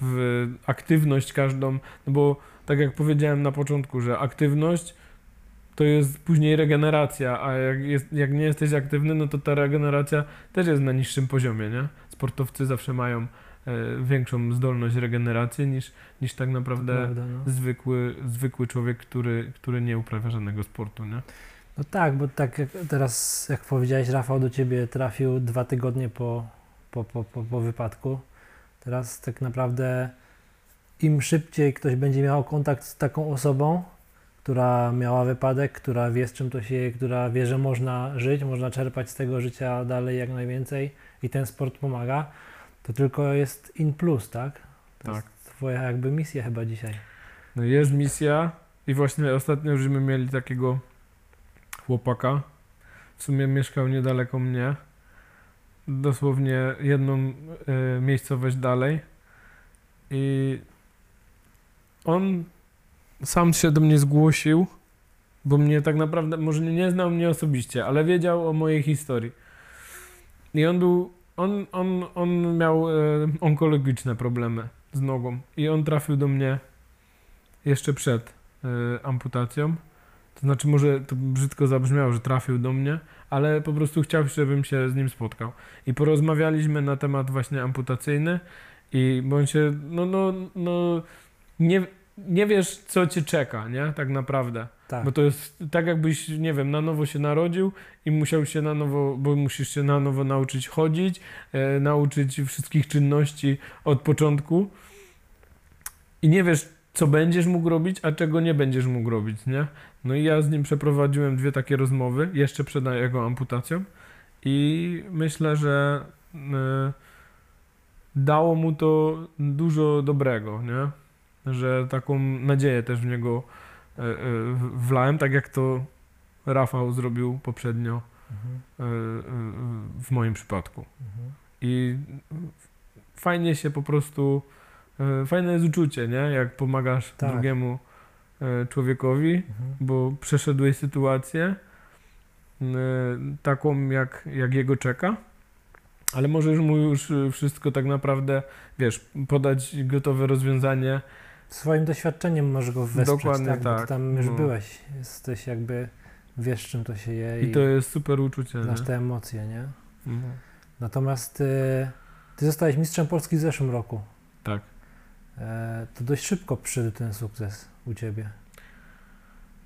C: w aktywność każdą, no bo tak jak powiedziałem na początku, że aktywność to jest później regeneracja, a jak, jest, jak nie jesteś aktywny, no to ta regeneracja też jest na niższym poziomie, nie? Sportowcy zawsze mają e, większą zdolność regeneracji niż, niż tak naprawdę
A: Prawda, no.
C: zwykły, zwykły człowiek, który, który nie uprawia żadnego sportu, nie?
A: no tak, bo tak jak teraz, jak powiedziałeś, Rafał do ciebie trafił dwa tygodnie po, po, po, po, po wypadku. Teraz tak naprawdę im szybciej ktoś będzie miał kontakt z taką osobą, która miała wypadek, która wie z czym to się je, która wie, że można żyć, można czerpać z tego życia dalej jak najwięcej i ten sport pomaga, to tylko jest in plus, tak? To
C: Tak.
A: jest twoja jakby misja chyba dzisiaj.
C: No jest misja i właśnie ostatnio żeśmy mieli takiego chłopaka. W sumie mieszkał niedaleko mnie. Dosłownie jedną e, miejscowość dalej. I on sam się do mnie zgłosił, bo mnie tak naprawdę, może nie znał mnie osobiście, ale wiedział o mojej historii. I on był, on, on, on miał e, onkologiczne problemy z nogą. I on trafił do mnie jeszcze przed, e, amputacją. To znaczy, może to brzydko zabrzmiało, że trafił do mnie, ale po prostu chciał, żebym się z nim spotkał. I porozmawialiśmy na temat właśnie amputacyjny i bo on się, no, no, no, nie, nie wiesz, co cię czeka, nie? Tak naprawdę.
A: Tak.
C: Bo to jest tak, jakbyś, nie wiem, na nowo się narodził i musiał się na nowo, bo musisz się na nowo nauczyć chodzić, e, nauczyć wszystkich czynności od początku i nie wiesz, co będziesz mógł robić, a czego nie będziesz mógł robić, nie? No i ja z nim przeprowadziłem dwie takie rozmowy, jeszcze przed jego amputacją i myślę, że e, dało mu to dużo dobrego, nie? Że taką nadzieję też w niego e, e, wlałem, tak jak to Rafał zrobił poprzednio
A: Mhm.
C: e, w moim przypadku.
A: Mhm.
C: I fajnie się po prostu, fajne jest uczucie, nie? Jak pomagasz
A: Tak.
C: drugiemu człowiekowi,
A: Mhm.
C: bo przeszedłeś sytuację taką, jak, jak jego czeka, ale możesz mu już wszystko tak naprawdę, wiesz, podać gotowe rozwiązanie.
A: Swoim doświadczeniem możesz go wesprzeć,
C: Dokładnie
A: tak? Bo ty
C: tak,
A: tam już
C: no.
A: byłeś. Jesteś jakby, wiesz czym to się je
C: I to jest super uczucie,
A: znasz
C: nie?
A: te emocje, nie?
C: Mhm.
A: Natomiast y, ty zostałeś mistrzem Polski w zeszłym roku.
C: Tak.
A: E, to dość szybko przyszedł ten sukces u ciebie.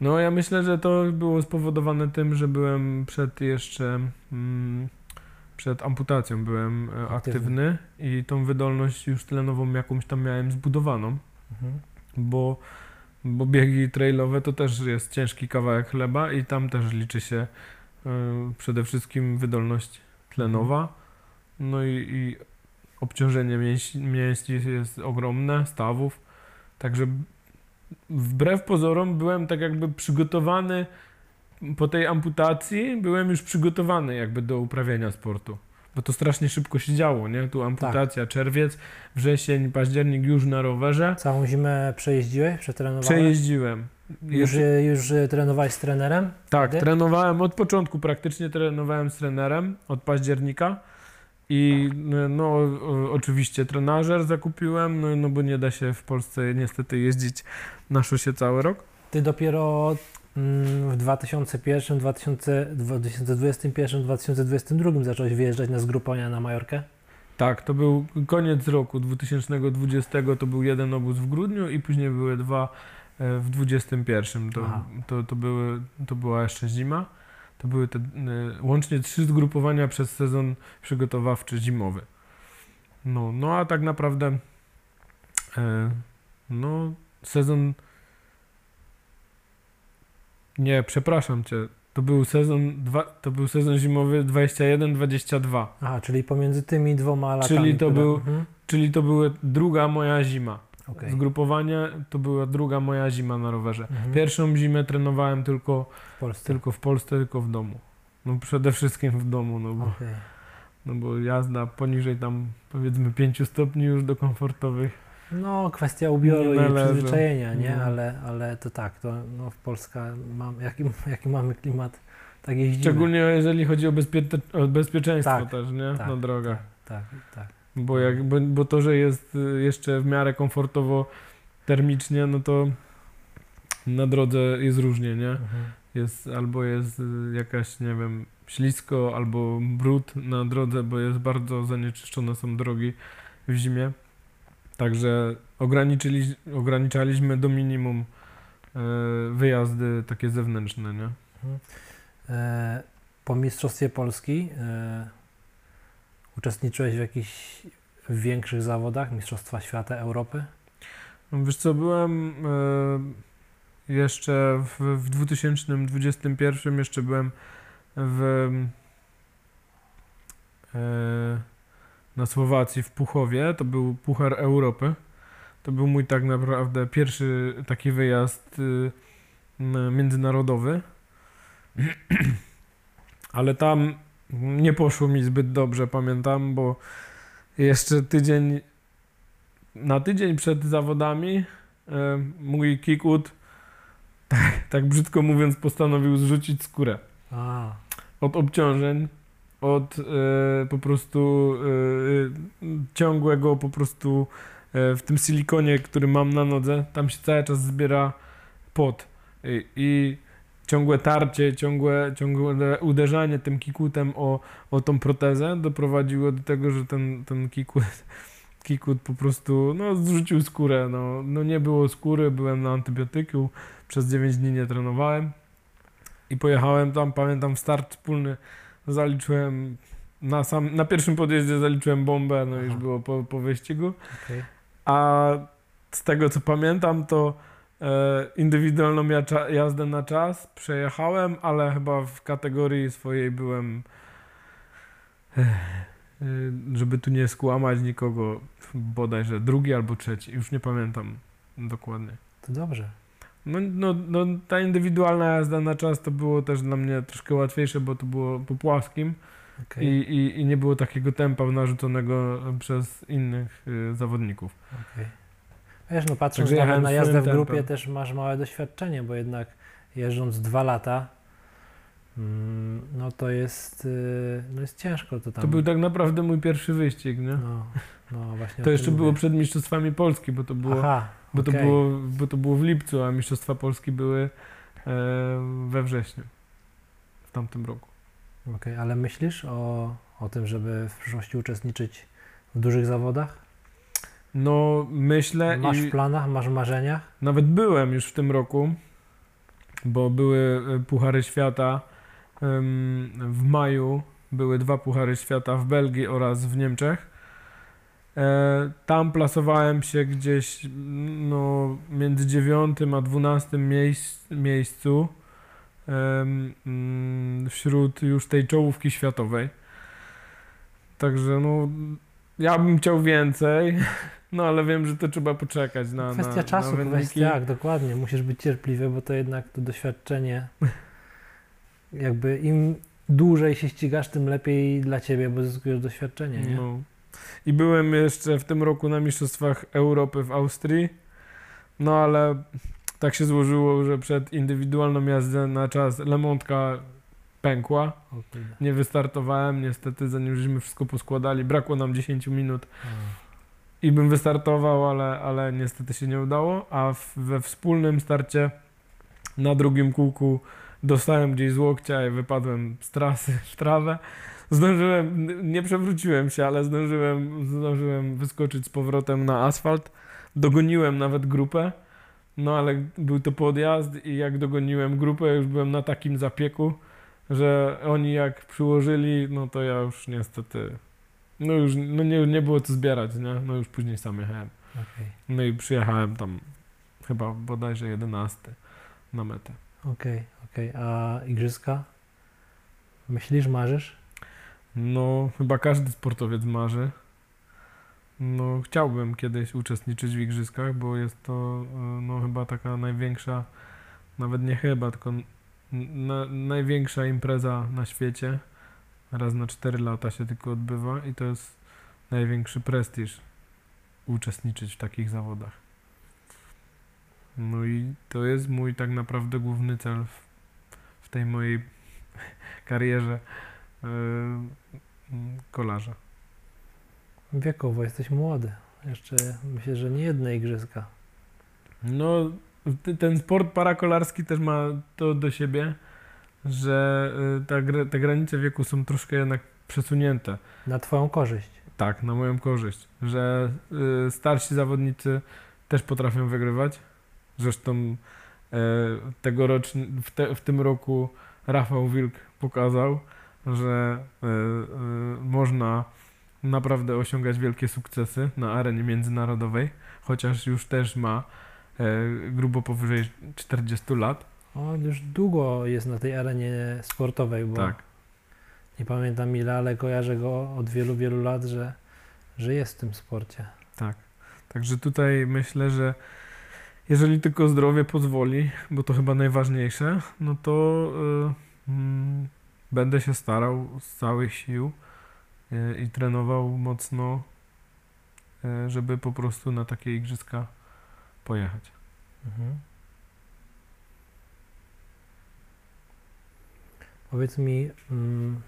C: No ja myślę, że to było spowodowane tym, że byłem przed jeszcze mm, przed amputacją byłem e,
A: Aktywny.
C: aktywny i tą wydolność już tlenową jakąś tam miałem zbudowaną,
A: Mhm.
C: bo, bo biegi trailowe to też jest ciężki kawałek chleba i tam też liczy się e, przede wszystkim wydolność tlenowa, no i, i obciążenie mięśni, mięśni jest ogromne, stawów, także wbrew pozorom byłem tak jakby przygotowany po tej amputacji, byłem już przygotowany jakby do uprawiania sportu. Bo to strasznie szybko się działo, nie? Tu amputacja, czerwiec, wrzesień, październik już na rowerze.
A: Całą zimę przejeździłeś, przetrenowałeś?
C: Przejeździłem.
A: Już,
C: Jeszcze-
A: już y, trenowałeś z trenerem?
C: tak, trenowałem od początku, praktycznie trenowałem z trenerem od października. I no o- oczywiście trenażer zakupiłem, no, no bo nie da się w Polsce niestety jeździć na szosie cały rok.
A: Ty dopiero w 2001, 2000, 2021, 2022 zacząłeś wyjeżdżać na zgrupowania na Majorkę?
C: Tak, to był koniec roku 2020, to był jeden obóz w grudniu i później były dwa e, w 2021. To,
A: Aha.
C: to, to, były, to była jeszcze zima. To były te, e, łącznie trzy zgrupowania przez sezon przygotowawczy zimowy. No, no a tak naprawdę e, no, sezon nie, przepraszam cię. To był sezon, dwa, to był sezon zimowy 21-22.
A: Aha, czyli pomiędzy tymi dwoma latami.
C: Czyli to był-
A: Mhm.
C: Czyli to była druga moja zima.
A: okej.
C: Zgrupowanie to była druga moja zima na rowerze.
A: Mhm.
C: Pierwszą zimę trenowałem tylko,
A: w Polsce.
C: tylko w Polsce, tylko w domu. No przede wszystkim w domu, no bo,
A: Okej.
C: no bo jazda poniżej tam powiedzmy 5 stopni już do komfortowych.
A: No, kwestia ubioru
C: Nie
A: i
C: należy.
A: przyzwyczajenia, nie?
C: No.
A: Ale, ale to tak, to no, w Polska mam, jaki, jaki mamy klimat, tak jeździmy.
C: Szczególnie jeżeli chodzi o, bezpie- o bezpieczeństwo
A: Tak,
C: też, nie?
A: tak,
C: na drogach.
A: Tak, tak.
C: Bo, jak, bo, bo to, że jest y, jeszcze w miarę komfortowo termicznie, no to na drodze jest różnie, nie?
A: Mhm.
C: jest albo jest y, jakaś, nie wiem, ślisko, albo brud na drodze, bo jest bardzo zanieczyszczone są drogi w zimie. Także ograniczyli, ograniczaliśmy do minimum e, wyjazdy takie zewnętrzne, nie?
A: E, po Mistrzostwie Polski e, uczestniczyłeś w jakichś większych zawodach, Mistrzostwa Świata, Europy?
C: No Wiesz co, byłem jeszcze w, w 2021 jeszcze byłem w na Słowacji w Puchowie, to był Puchar Europy. To był mój tak naprawdę pierwszy taki wyjazd y, międzynarodowy. Ale tam nie poszło mi zbyt dobrze, pamiętam, bo jeszcze tydzień na tydzień przed zawodami e, mój kickwood, tak, tak brzydko mówiąc, postanowił zrzucić skórę
A: A,
C: od obciążeń, od e, po prostu e, ciągłego po prostu e, w tym silikonie, który mam na nodze, tam się cały czas zbiera pot i, i ciągłe tarcie, ciągłe, ciągłe uderzanie tym kikutem o, o tą protezę doprowadziło do tego, że ten, ten kikut, kikut po prostu no, zrzucił skórę. No, no nie było skóry, byłem na antybiotyku, przez 9 dni nie trenowałem i pojechałem tam, pamiętam start wspólny, zaliczyłem na, sam, na pierwszym podjeździe zaliczyłem bombę, no już
A: Aha.
C: było po, po wyścigu.
A: Okej.
C: A z tego co pamiętam, to e, indywidualną jazdę na czas przejechałem, ale chyba w kategorii swojej byłem, e, e, żeby tu nie skłamać nikogo, bodajże drugi albo trzeci, już nie pamiętam dokładnie.
A: To dobrze.
C: No, no, no ta indywidualna jazda na czas to było też dla mnie troszkę łatwiejsze, bo to było po płaskim
A: Okej.
C: i, i, i nie było takiego tempa narzuconego przez innych y, zawodników.
A: okej. Wiesz, no patrząc nawet na jazdę w grupie
C: tempem.
A: też masz małe doświadczenie, bo jednak jeżdżąc dwa lata, mm, no to jest, y, no jest ciężko to tam.
C: To był tak naprawdę mój pierwszy wyścig, nie?
A: No, no właśnie.
C: To jeszcze
A: mówię.
C: było przed Mistrzostwami Polski, bo to było,
A: Aha,
C: bo to
A: okej.
C: było, bo to było w lipcu, a Mistrzostwa Polski były e, we wrześniu w tamtym roku.
A: Okej, ale myślisz o, o tym, żeby w przyszłości uczestniczyć w dużych zawodach?
C: No myślę
A: Masz
C: i
A: w planach, masz w marzeniach?
C: nawet byłem już w tym roku, bo były e, Puchary Świata w maju, były dwa Puchary Świata w Belgii oraz w Niemczech. E, tam plasowałem się gdzieś no, między 9 a 12 miejsc, miejscu mm, wśród już tej czołówki światowej. Także no, ja bym chciał więcej, no ale wiem, że to trzeba poczekać na,
A: Kwestia
C: na,
A: czasu,
C: na
A: kwestia, tak, dokładnie. Musisz być cierpliwy, bo to jednak to doświadczenie, jakby im dłużej się ścigasz, tym lepiej dla ciebie, bo zyskujesz doświadczenie, nie?
C: No. I byłem jeszcze w tym roku na Mistrzostwach Europy w Austrii, no ale tak się złożyło, że przed indywidualną jazdę na czas Lemontka pękła. Nie wystartowałem, niestety zanim żeśmy wszystko poskładali, brakło nam 10 minut. I bym wystartował, ale, ale niestety się nie udało, a w, we wspólnym starcie na drugim kółku dostałem gdzieś z łokcia i wypadłem z trasy w trawę. Zdążyłem, nie przewróciłem się, ale zdążyłem, zdążyłem wyskoczyć z powrotem na asfalt. Dogoniłem nawet grupę, no ale był to podjazd i jak dogoniłem grupę, już byłem na takim zapieku, że oni jak przyłożyli, no to ja już niestety, no już no nie, nie było co zbierać, nie? No już później sam jechałem.
A: Okej,
C: No i przyjechałem tam chyba bodajże 11 na metę.
A: okej, okej. A igrzyska? Myślisz, marzysz?
C: No, chyba każdy sportowiec marzy. No, chciałbym kiedyś uczestniczyć w igrzyskach, bo jest to e, no, chyba taka największa, nawet nie chyba, tylko na, największa impreza na świecie. Raz na 4 lata się tylko odbywa i to jest największy prestiż uczestniczyć w takich zawodach. No i to jest mój tak naprawdę główny cel w, w tej mojej karierze kolarza.
A: Wiekowo jesteś młody. Jeszcze myślę, że nie jedne igrzyska.
C: No, ten sport parakolarski też ma to do siebie, że y, ta, te granice wieku są troszkę jednak przesunięte.
A: Na twoją korzyść.
C: Tak, na moją korzyść, że y, starsi zawodnicy też potrafią wygrywać. Zresztą y, tegorocznie, w, te, w tym roku Rafał Wilk pokazał, że y, y, można naprawdę osiągać wielkie sukcesy na arenie międzynarodowej, chociaż już też ma y, grubo powyżej 40 lat.
A: On już długo jest na tej arenie sportowej, bo
C: Tak.
A: nie pamiętam ile, ale kojarzę go od wielu, wielu lat, że, że jest w tym sporcie.
C: Tak. Także tutaj myślę, że jeżeli tylko zdrowie pozwoli, bo to chyba najważniejsze, no to y, mm, będę się starał z całych sił y, i trenował mocno, y, żeby po prostu na takie igrzyska pojechać.
A: Mhm. Powiedz mi, mm,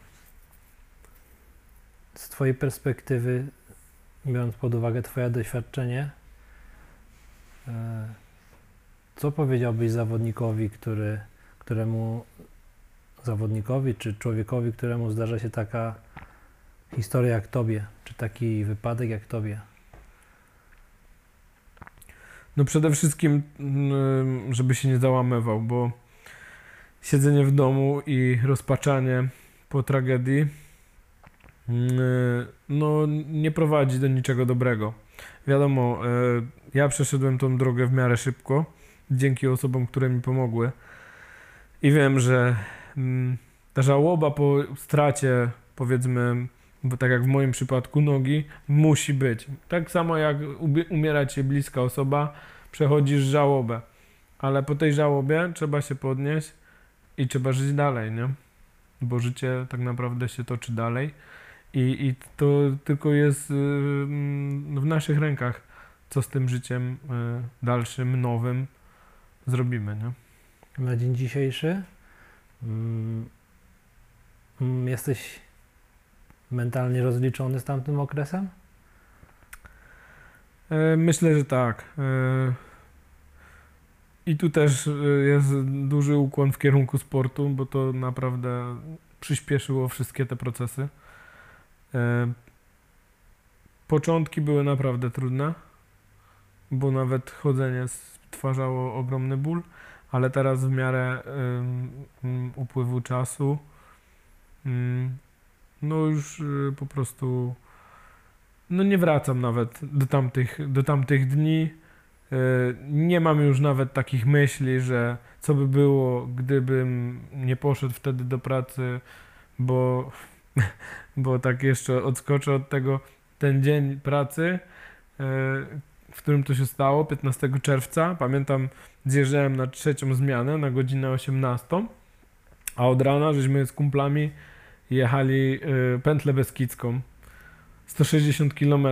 A: z Twojej perspektywy, biorąc pod uwagę Twoje doświadczenie, e, co powiedziałbyś zawodnikowi, który, któremu zawodnikowi czy człowiekowi, któremu zdarza się taka historia jak tobie, czy taki wypadek jak tobie?
C: No przede wszystkim, mm, żeby się nie załamywał, bo siedzenie w domu i rozpaczanie po tragedii mm, no nie prowadzi do niczego dobrego. Wiadomo, e, ja przeszedłem tą drogę w miarę szybko, dzięki osobom, które mi pomogły. I wiem, że ta żałoba po stracie, powiedzmy, bo tak jak w moim przypadku nogi, musi być. Tak samo jak umiera ci bliska osoba, przechodzisz żałobę. Ale po tej żałobie trzeba się podnieść i trzeba żyć dalej, nie? Bo życie tak naprawdę się toczy dalej i, i to tylko jest y, mm, w naszych rękach, co z tym życiem y, dalszym, nowym zrobimy, nie?
A: Na dzień dzisiejszy mm, mm, jesteś mentalnie rozliczony z tamtym okresem?
C: E, Myślę, że tak. E, I tu też e, jest duży ukłon w kierunku sportu, bo to naprawdę przyspieszyło wszystkie te procesy. Początki były naprawdę trudne, bo nawet chodzenie stwarzało ogromny ból, ale teraz w miarę upływu czasu ym, no już y, po prostu no nie wracam nawet do tamtych, do tamtych dni. Y, Nie mam już nawet takich myśli, że co by było, gdybym nie poszedł wtedy do pracy, bo, bo tak jeszcze odskoczę od tego, ten dzień pracy, y, w którym to się stało, 15 czerwca, pamiętam, zjeżdżałem na trzecią zmianę na godzinę 18, a od rana żeśmy z kumplami jechali y, pętlę beskidzką, 160 km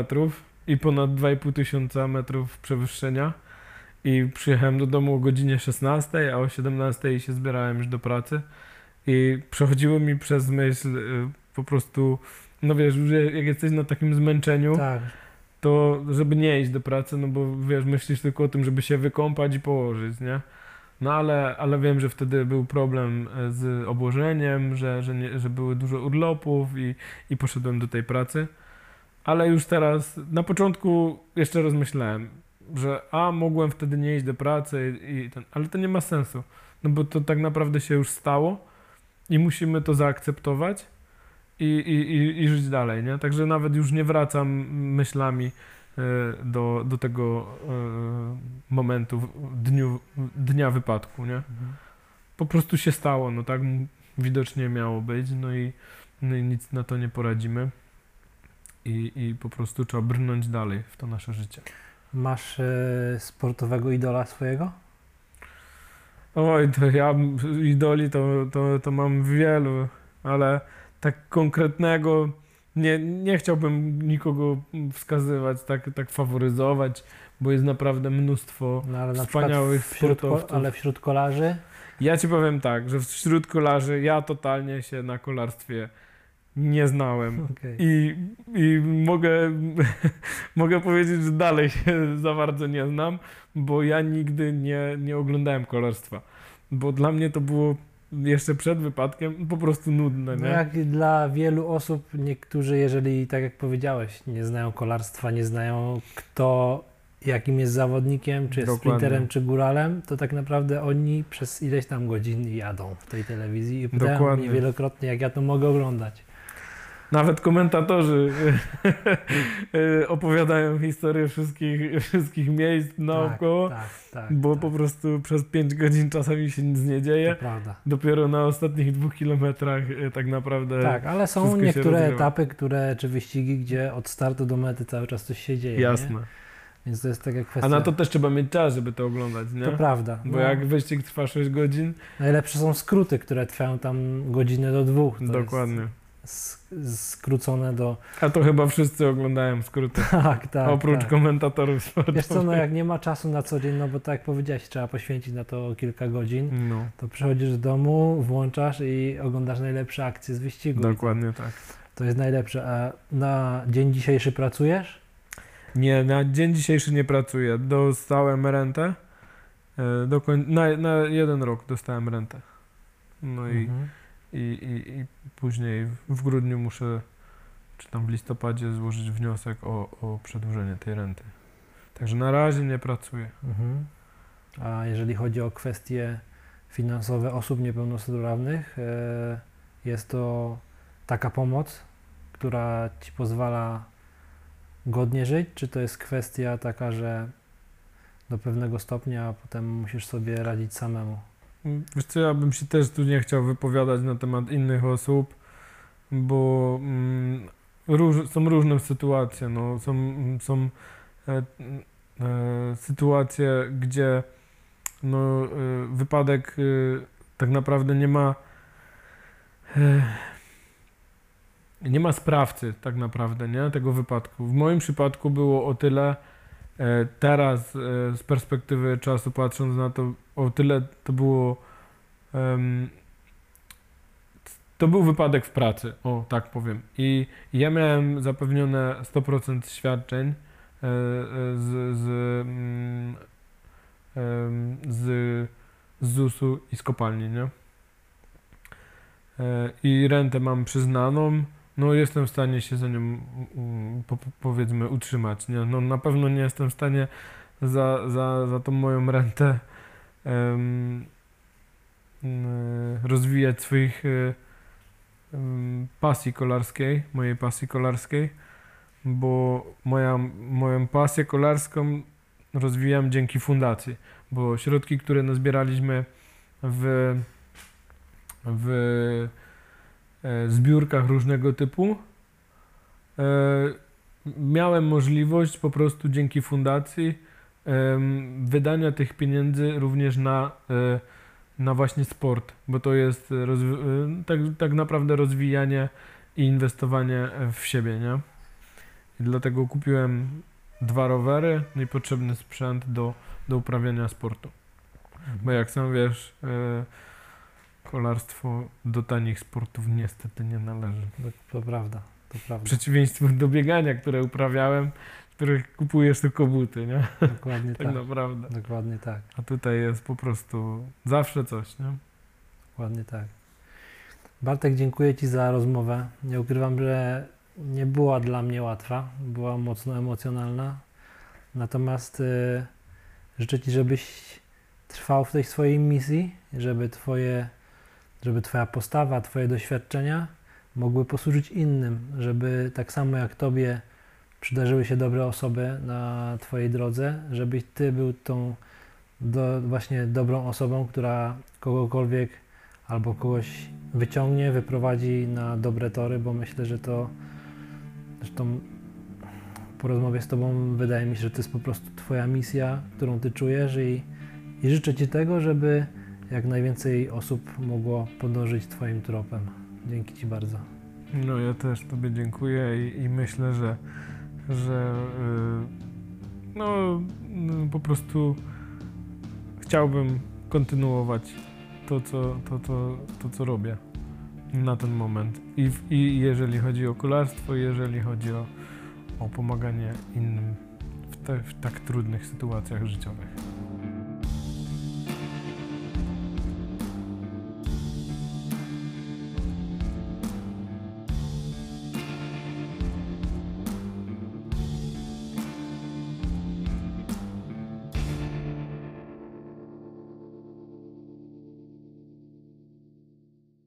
C: i ponad 2,5 tysiąca metrów przewyższenia. I przyjechałem do domu o godzinie 16, a o 17 się zbierałem już do pracy. I przechodziło mi przez myśl y, po prostu, no wiesz, jak jesteś na takim zmęczeniu,
A: Tak,
C: to żeby nie iść do pracy, no bo wiesz, myślisz tylko o tym, żeby się wykąpać i położyć, nie? No ale, ale wiem, że wtedy był problem e, z obłożeniem, że, że, nie, że były dużo urlopów i, i poszedłem do tej pracy. Ale już teraz, na początku jeszcze rozmyślałem, że a, mogłem wtedy nie iść do pracy i, i ten, ale to nie ma sensu, no bo to tak naprawdę się już stało i musimy to zaakceptować i, i, i, i żyć dalej, nie? Także nawet już nie wracam myślami e, do, do tego e, momentu, dniu, dnia wypadku, nie? Po prostu się stało, no tak widocznie miało być, no i, no i nic na to nie poradzimy i, i po prostu trzeba brnąć dalej w to nasze życie.
A: masz e, sportowego idola swojego?
C: Oj, to ja idoli to, to, to mam wielu, ale tak konkretnego nie, nie chciałbym nikogo wskazywać, tak, tak faworyzować, bo jest naprawdę mnóstwo.
A: No,
C: Wspaniałych
A: wśród,
C: sportowców.
A: ale wśród kolarzy?
C: Ja ci powiem tak, że wśród kolarzy ja totalnie się na kolarstwie nie znałem.
A: Okej.
C: I, i mogę, mogę powiedzieć, że dalej się za bardzo nie znam, bo ja nigdy nie, nie oglądałem kolarstwa. Bo dla mnie to było jeszcze przed wypadkiem po prostu nudne,
A: No
C: nie?
A: jak dla wielu osób, niektórzy, jeżeli tak jak powiedziałeś, nie znają kolarstwa, nie znają kto, jakim jest zawodnikiem, czy jest
C: Dokładnie.
A: sprinterem, czy góralem, to tak naprawdę oni przez ileś tam godzin jadą w tej telewizji i pytają
C: Dokładnie.
A: mnie wielokrotnie, jak ja to mogę oglądać.
C: Nawet komentatorzy opowiadają historię wszystkich, wszystkich miejsc naokoło,
A: Tak, tak, tak.
C: bo
A: tak,
C: po prostu przez 5 godzin czasami się nic nie dzieje. Dopiero na ostatnich dwóch kilometrach e, tak naprawdę
A: Tak, ale są niektóre etapy, które, czy wyścigi, gdzie od startu do mety cały czas coś się dzieje. Nie?
C: jasne.
A: Więc to jest taka kwestia.
C: A na to też trzeba mieć czas, żeby to oglądać, nie?
A: To prawda.
C: Bo
A: No,
C: jak wyścig trwa 6 godzin,
A: Najlepsze są skróty, które trwają tam godzinę do dwóch.
C: Dokładnie.
A: Jest skrócone do.
C: A to chyba wszyscy oglądają skróty,
A: Tak, tak.
C: oprócz
A: tak.
C: komentatorów sportowych.
A: Wiesz co, no jak nie ma czasu na co dzień, no bo tak jak powiedziałeś, trzeba poświęcić na to kilka godzin,
C: No,
A: to przychodzisz do domu, włączasz i oglądasz najlepsze akcje z wyścigu.
C: dokładnie tak.
A: To jest najlepsze. A na dzień dzisiejszy pracujesz?
C: Nie, na dzień dzisiejszy nie pracuję. Dostałem rentę E, do koń- na, na jeden rok dostałem rentę. No i,
A: Mhm.
C: I, i, i później w grudniu muszę, czy tam w listopadzie złożyć wniosek o, o przedłużenie tej renty. Także na razie nie pracuję.
A: Mhm. A jeżeli chodzi o kwestie finansowe osób niepełnosprawnych, e, jest to taka pomoc, która ci pozwala godnie żyć, czy to jest kwestia taka, że do pewnego stopnia, potem musisz sobie radzić samemu?
C: Wiesz co, ja bym się też tu nie chciał wypowiadać na temat innych osób, bo mm, róż, są różne sytuacje. No, są są e, e, sytuacje, gdzie no, e, wypadek e, tak naprawdę nie ma e, nie ma sprawcy tak naprawdę, nie? Tego wypadku. W moim przypadku było o tyle teraz e, z perspektywy czasu patrząc na to, o tyle to było em, to był wypadek w pracy, o tak powiem. I ja miałem zapewnione 100% świadczeń e, e, z, z, mm, z, z ZUS-u i z kopalni, nie? E, I rentę mam przyznaną, no jestem w stanie się za nią po, po- powiedzmy utrzymać, nie? No na pewno nie jestem w stanie za, za, za tą moją rentę mm, rozwijać swoich em, pasji kolarskiej, mojej pasji kolarskiej, bo moja, moją pasję kolarską rozwijam dzięki fundacji, bo środki, które nazbieraliśmy w, w zbiórkach różnego typu, e, miałem możliwość po prostu dzięki fundacji em, wydania tych pieniędzy również na, e, na właśnie sport, bo to jest e, tak, tak naprawdę rozwijanie i inwestowanie w siebie, nie? I dlatego kupiłem dwa rowery no i potrzebny sprzęt do, do uprawiania sportu. Bo jak sam wiesz, e, kolarstwo do tanich sportów niestety nie należy.
A: To, to prawda, to
C: W
A: prawda.
C: przeciwieństwie do biegania, które uprawiałem, których kupujesz tylko buty, nie?
A: Dokładnie
C: Tak
A: tak.
C: naprawdę.
A: Dokładnie tak.
C: A tutaj jest po prostu zawsze coś, nie?
A: Dokładnie tak. Bartek, dziękuję Ci za rozmowę. Nie ukrywam, że nie była dla mnie łatwa, była mocno emocjonalna. Natomiast y, życzę Ci, żebyś trwał w tej swojej misji, żeby Twoje, żeby Twoja postawa, Twoje doświadczenia mogły posłużyć innym, żeby tak samo jak Tobie przydarzyły się dobre osoby na Twojej drodze, żebyś Ty był tą do, właśnie dobrą osobą, która kogokolwiek albo kogoś wyciągnie, wyprowadzi na dobre tory, bo myślę, że to zresztą po rozmowie z Tobą wydaje mi się, że to jest po prostu Twoja misja, którą Ty czujesz i, i życzę Ci tego, żeby jak najwięcej osób mogło podążyć Twoim tropem. Dzięki Ci bardzo.
C: No ja też Tobie dziękuję i, i myślę, że, że y, no, po prostu chciałbym kontynuować to, co, to, to, to, co robię na ten moment. I, I jeżeli chodzi o kolarstwo, jeżeli chodzi o, o pomaganie innym w, te, w tak trudnych sytuacjach życiowych.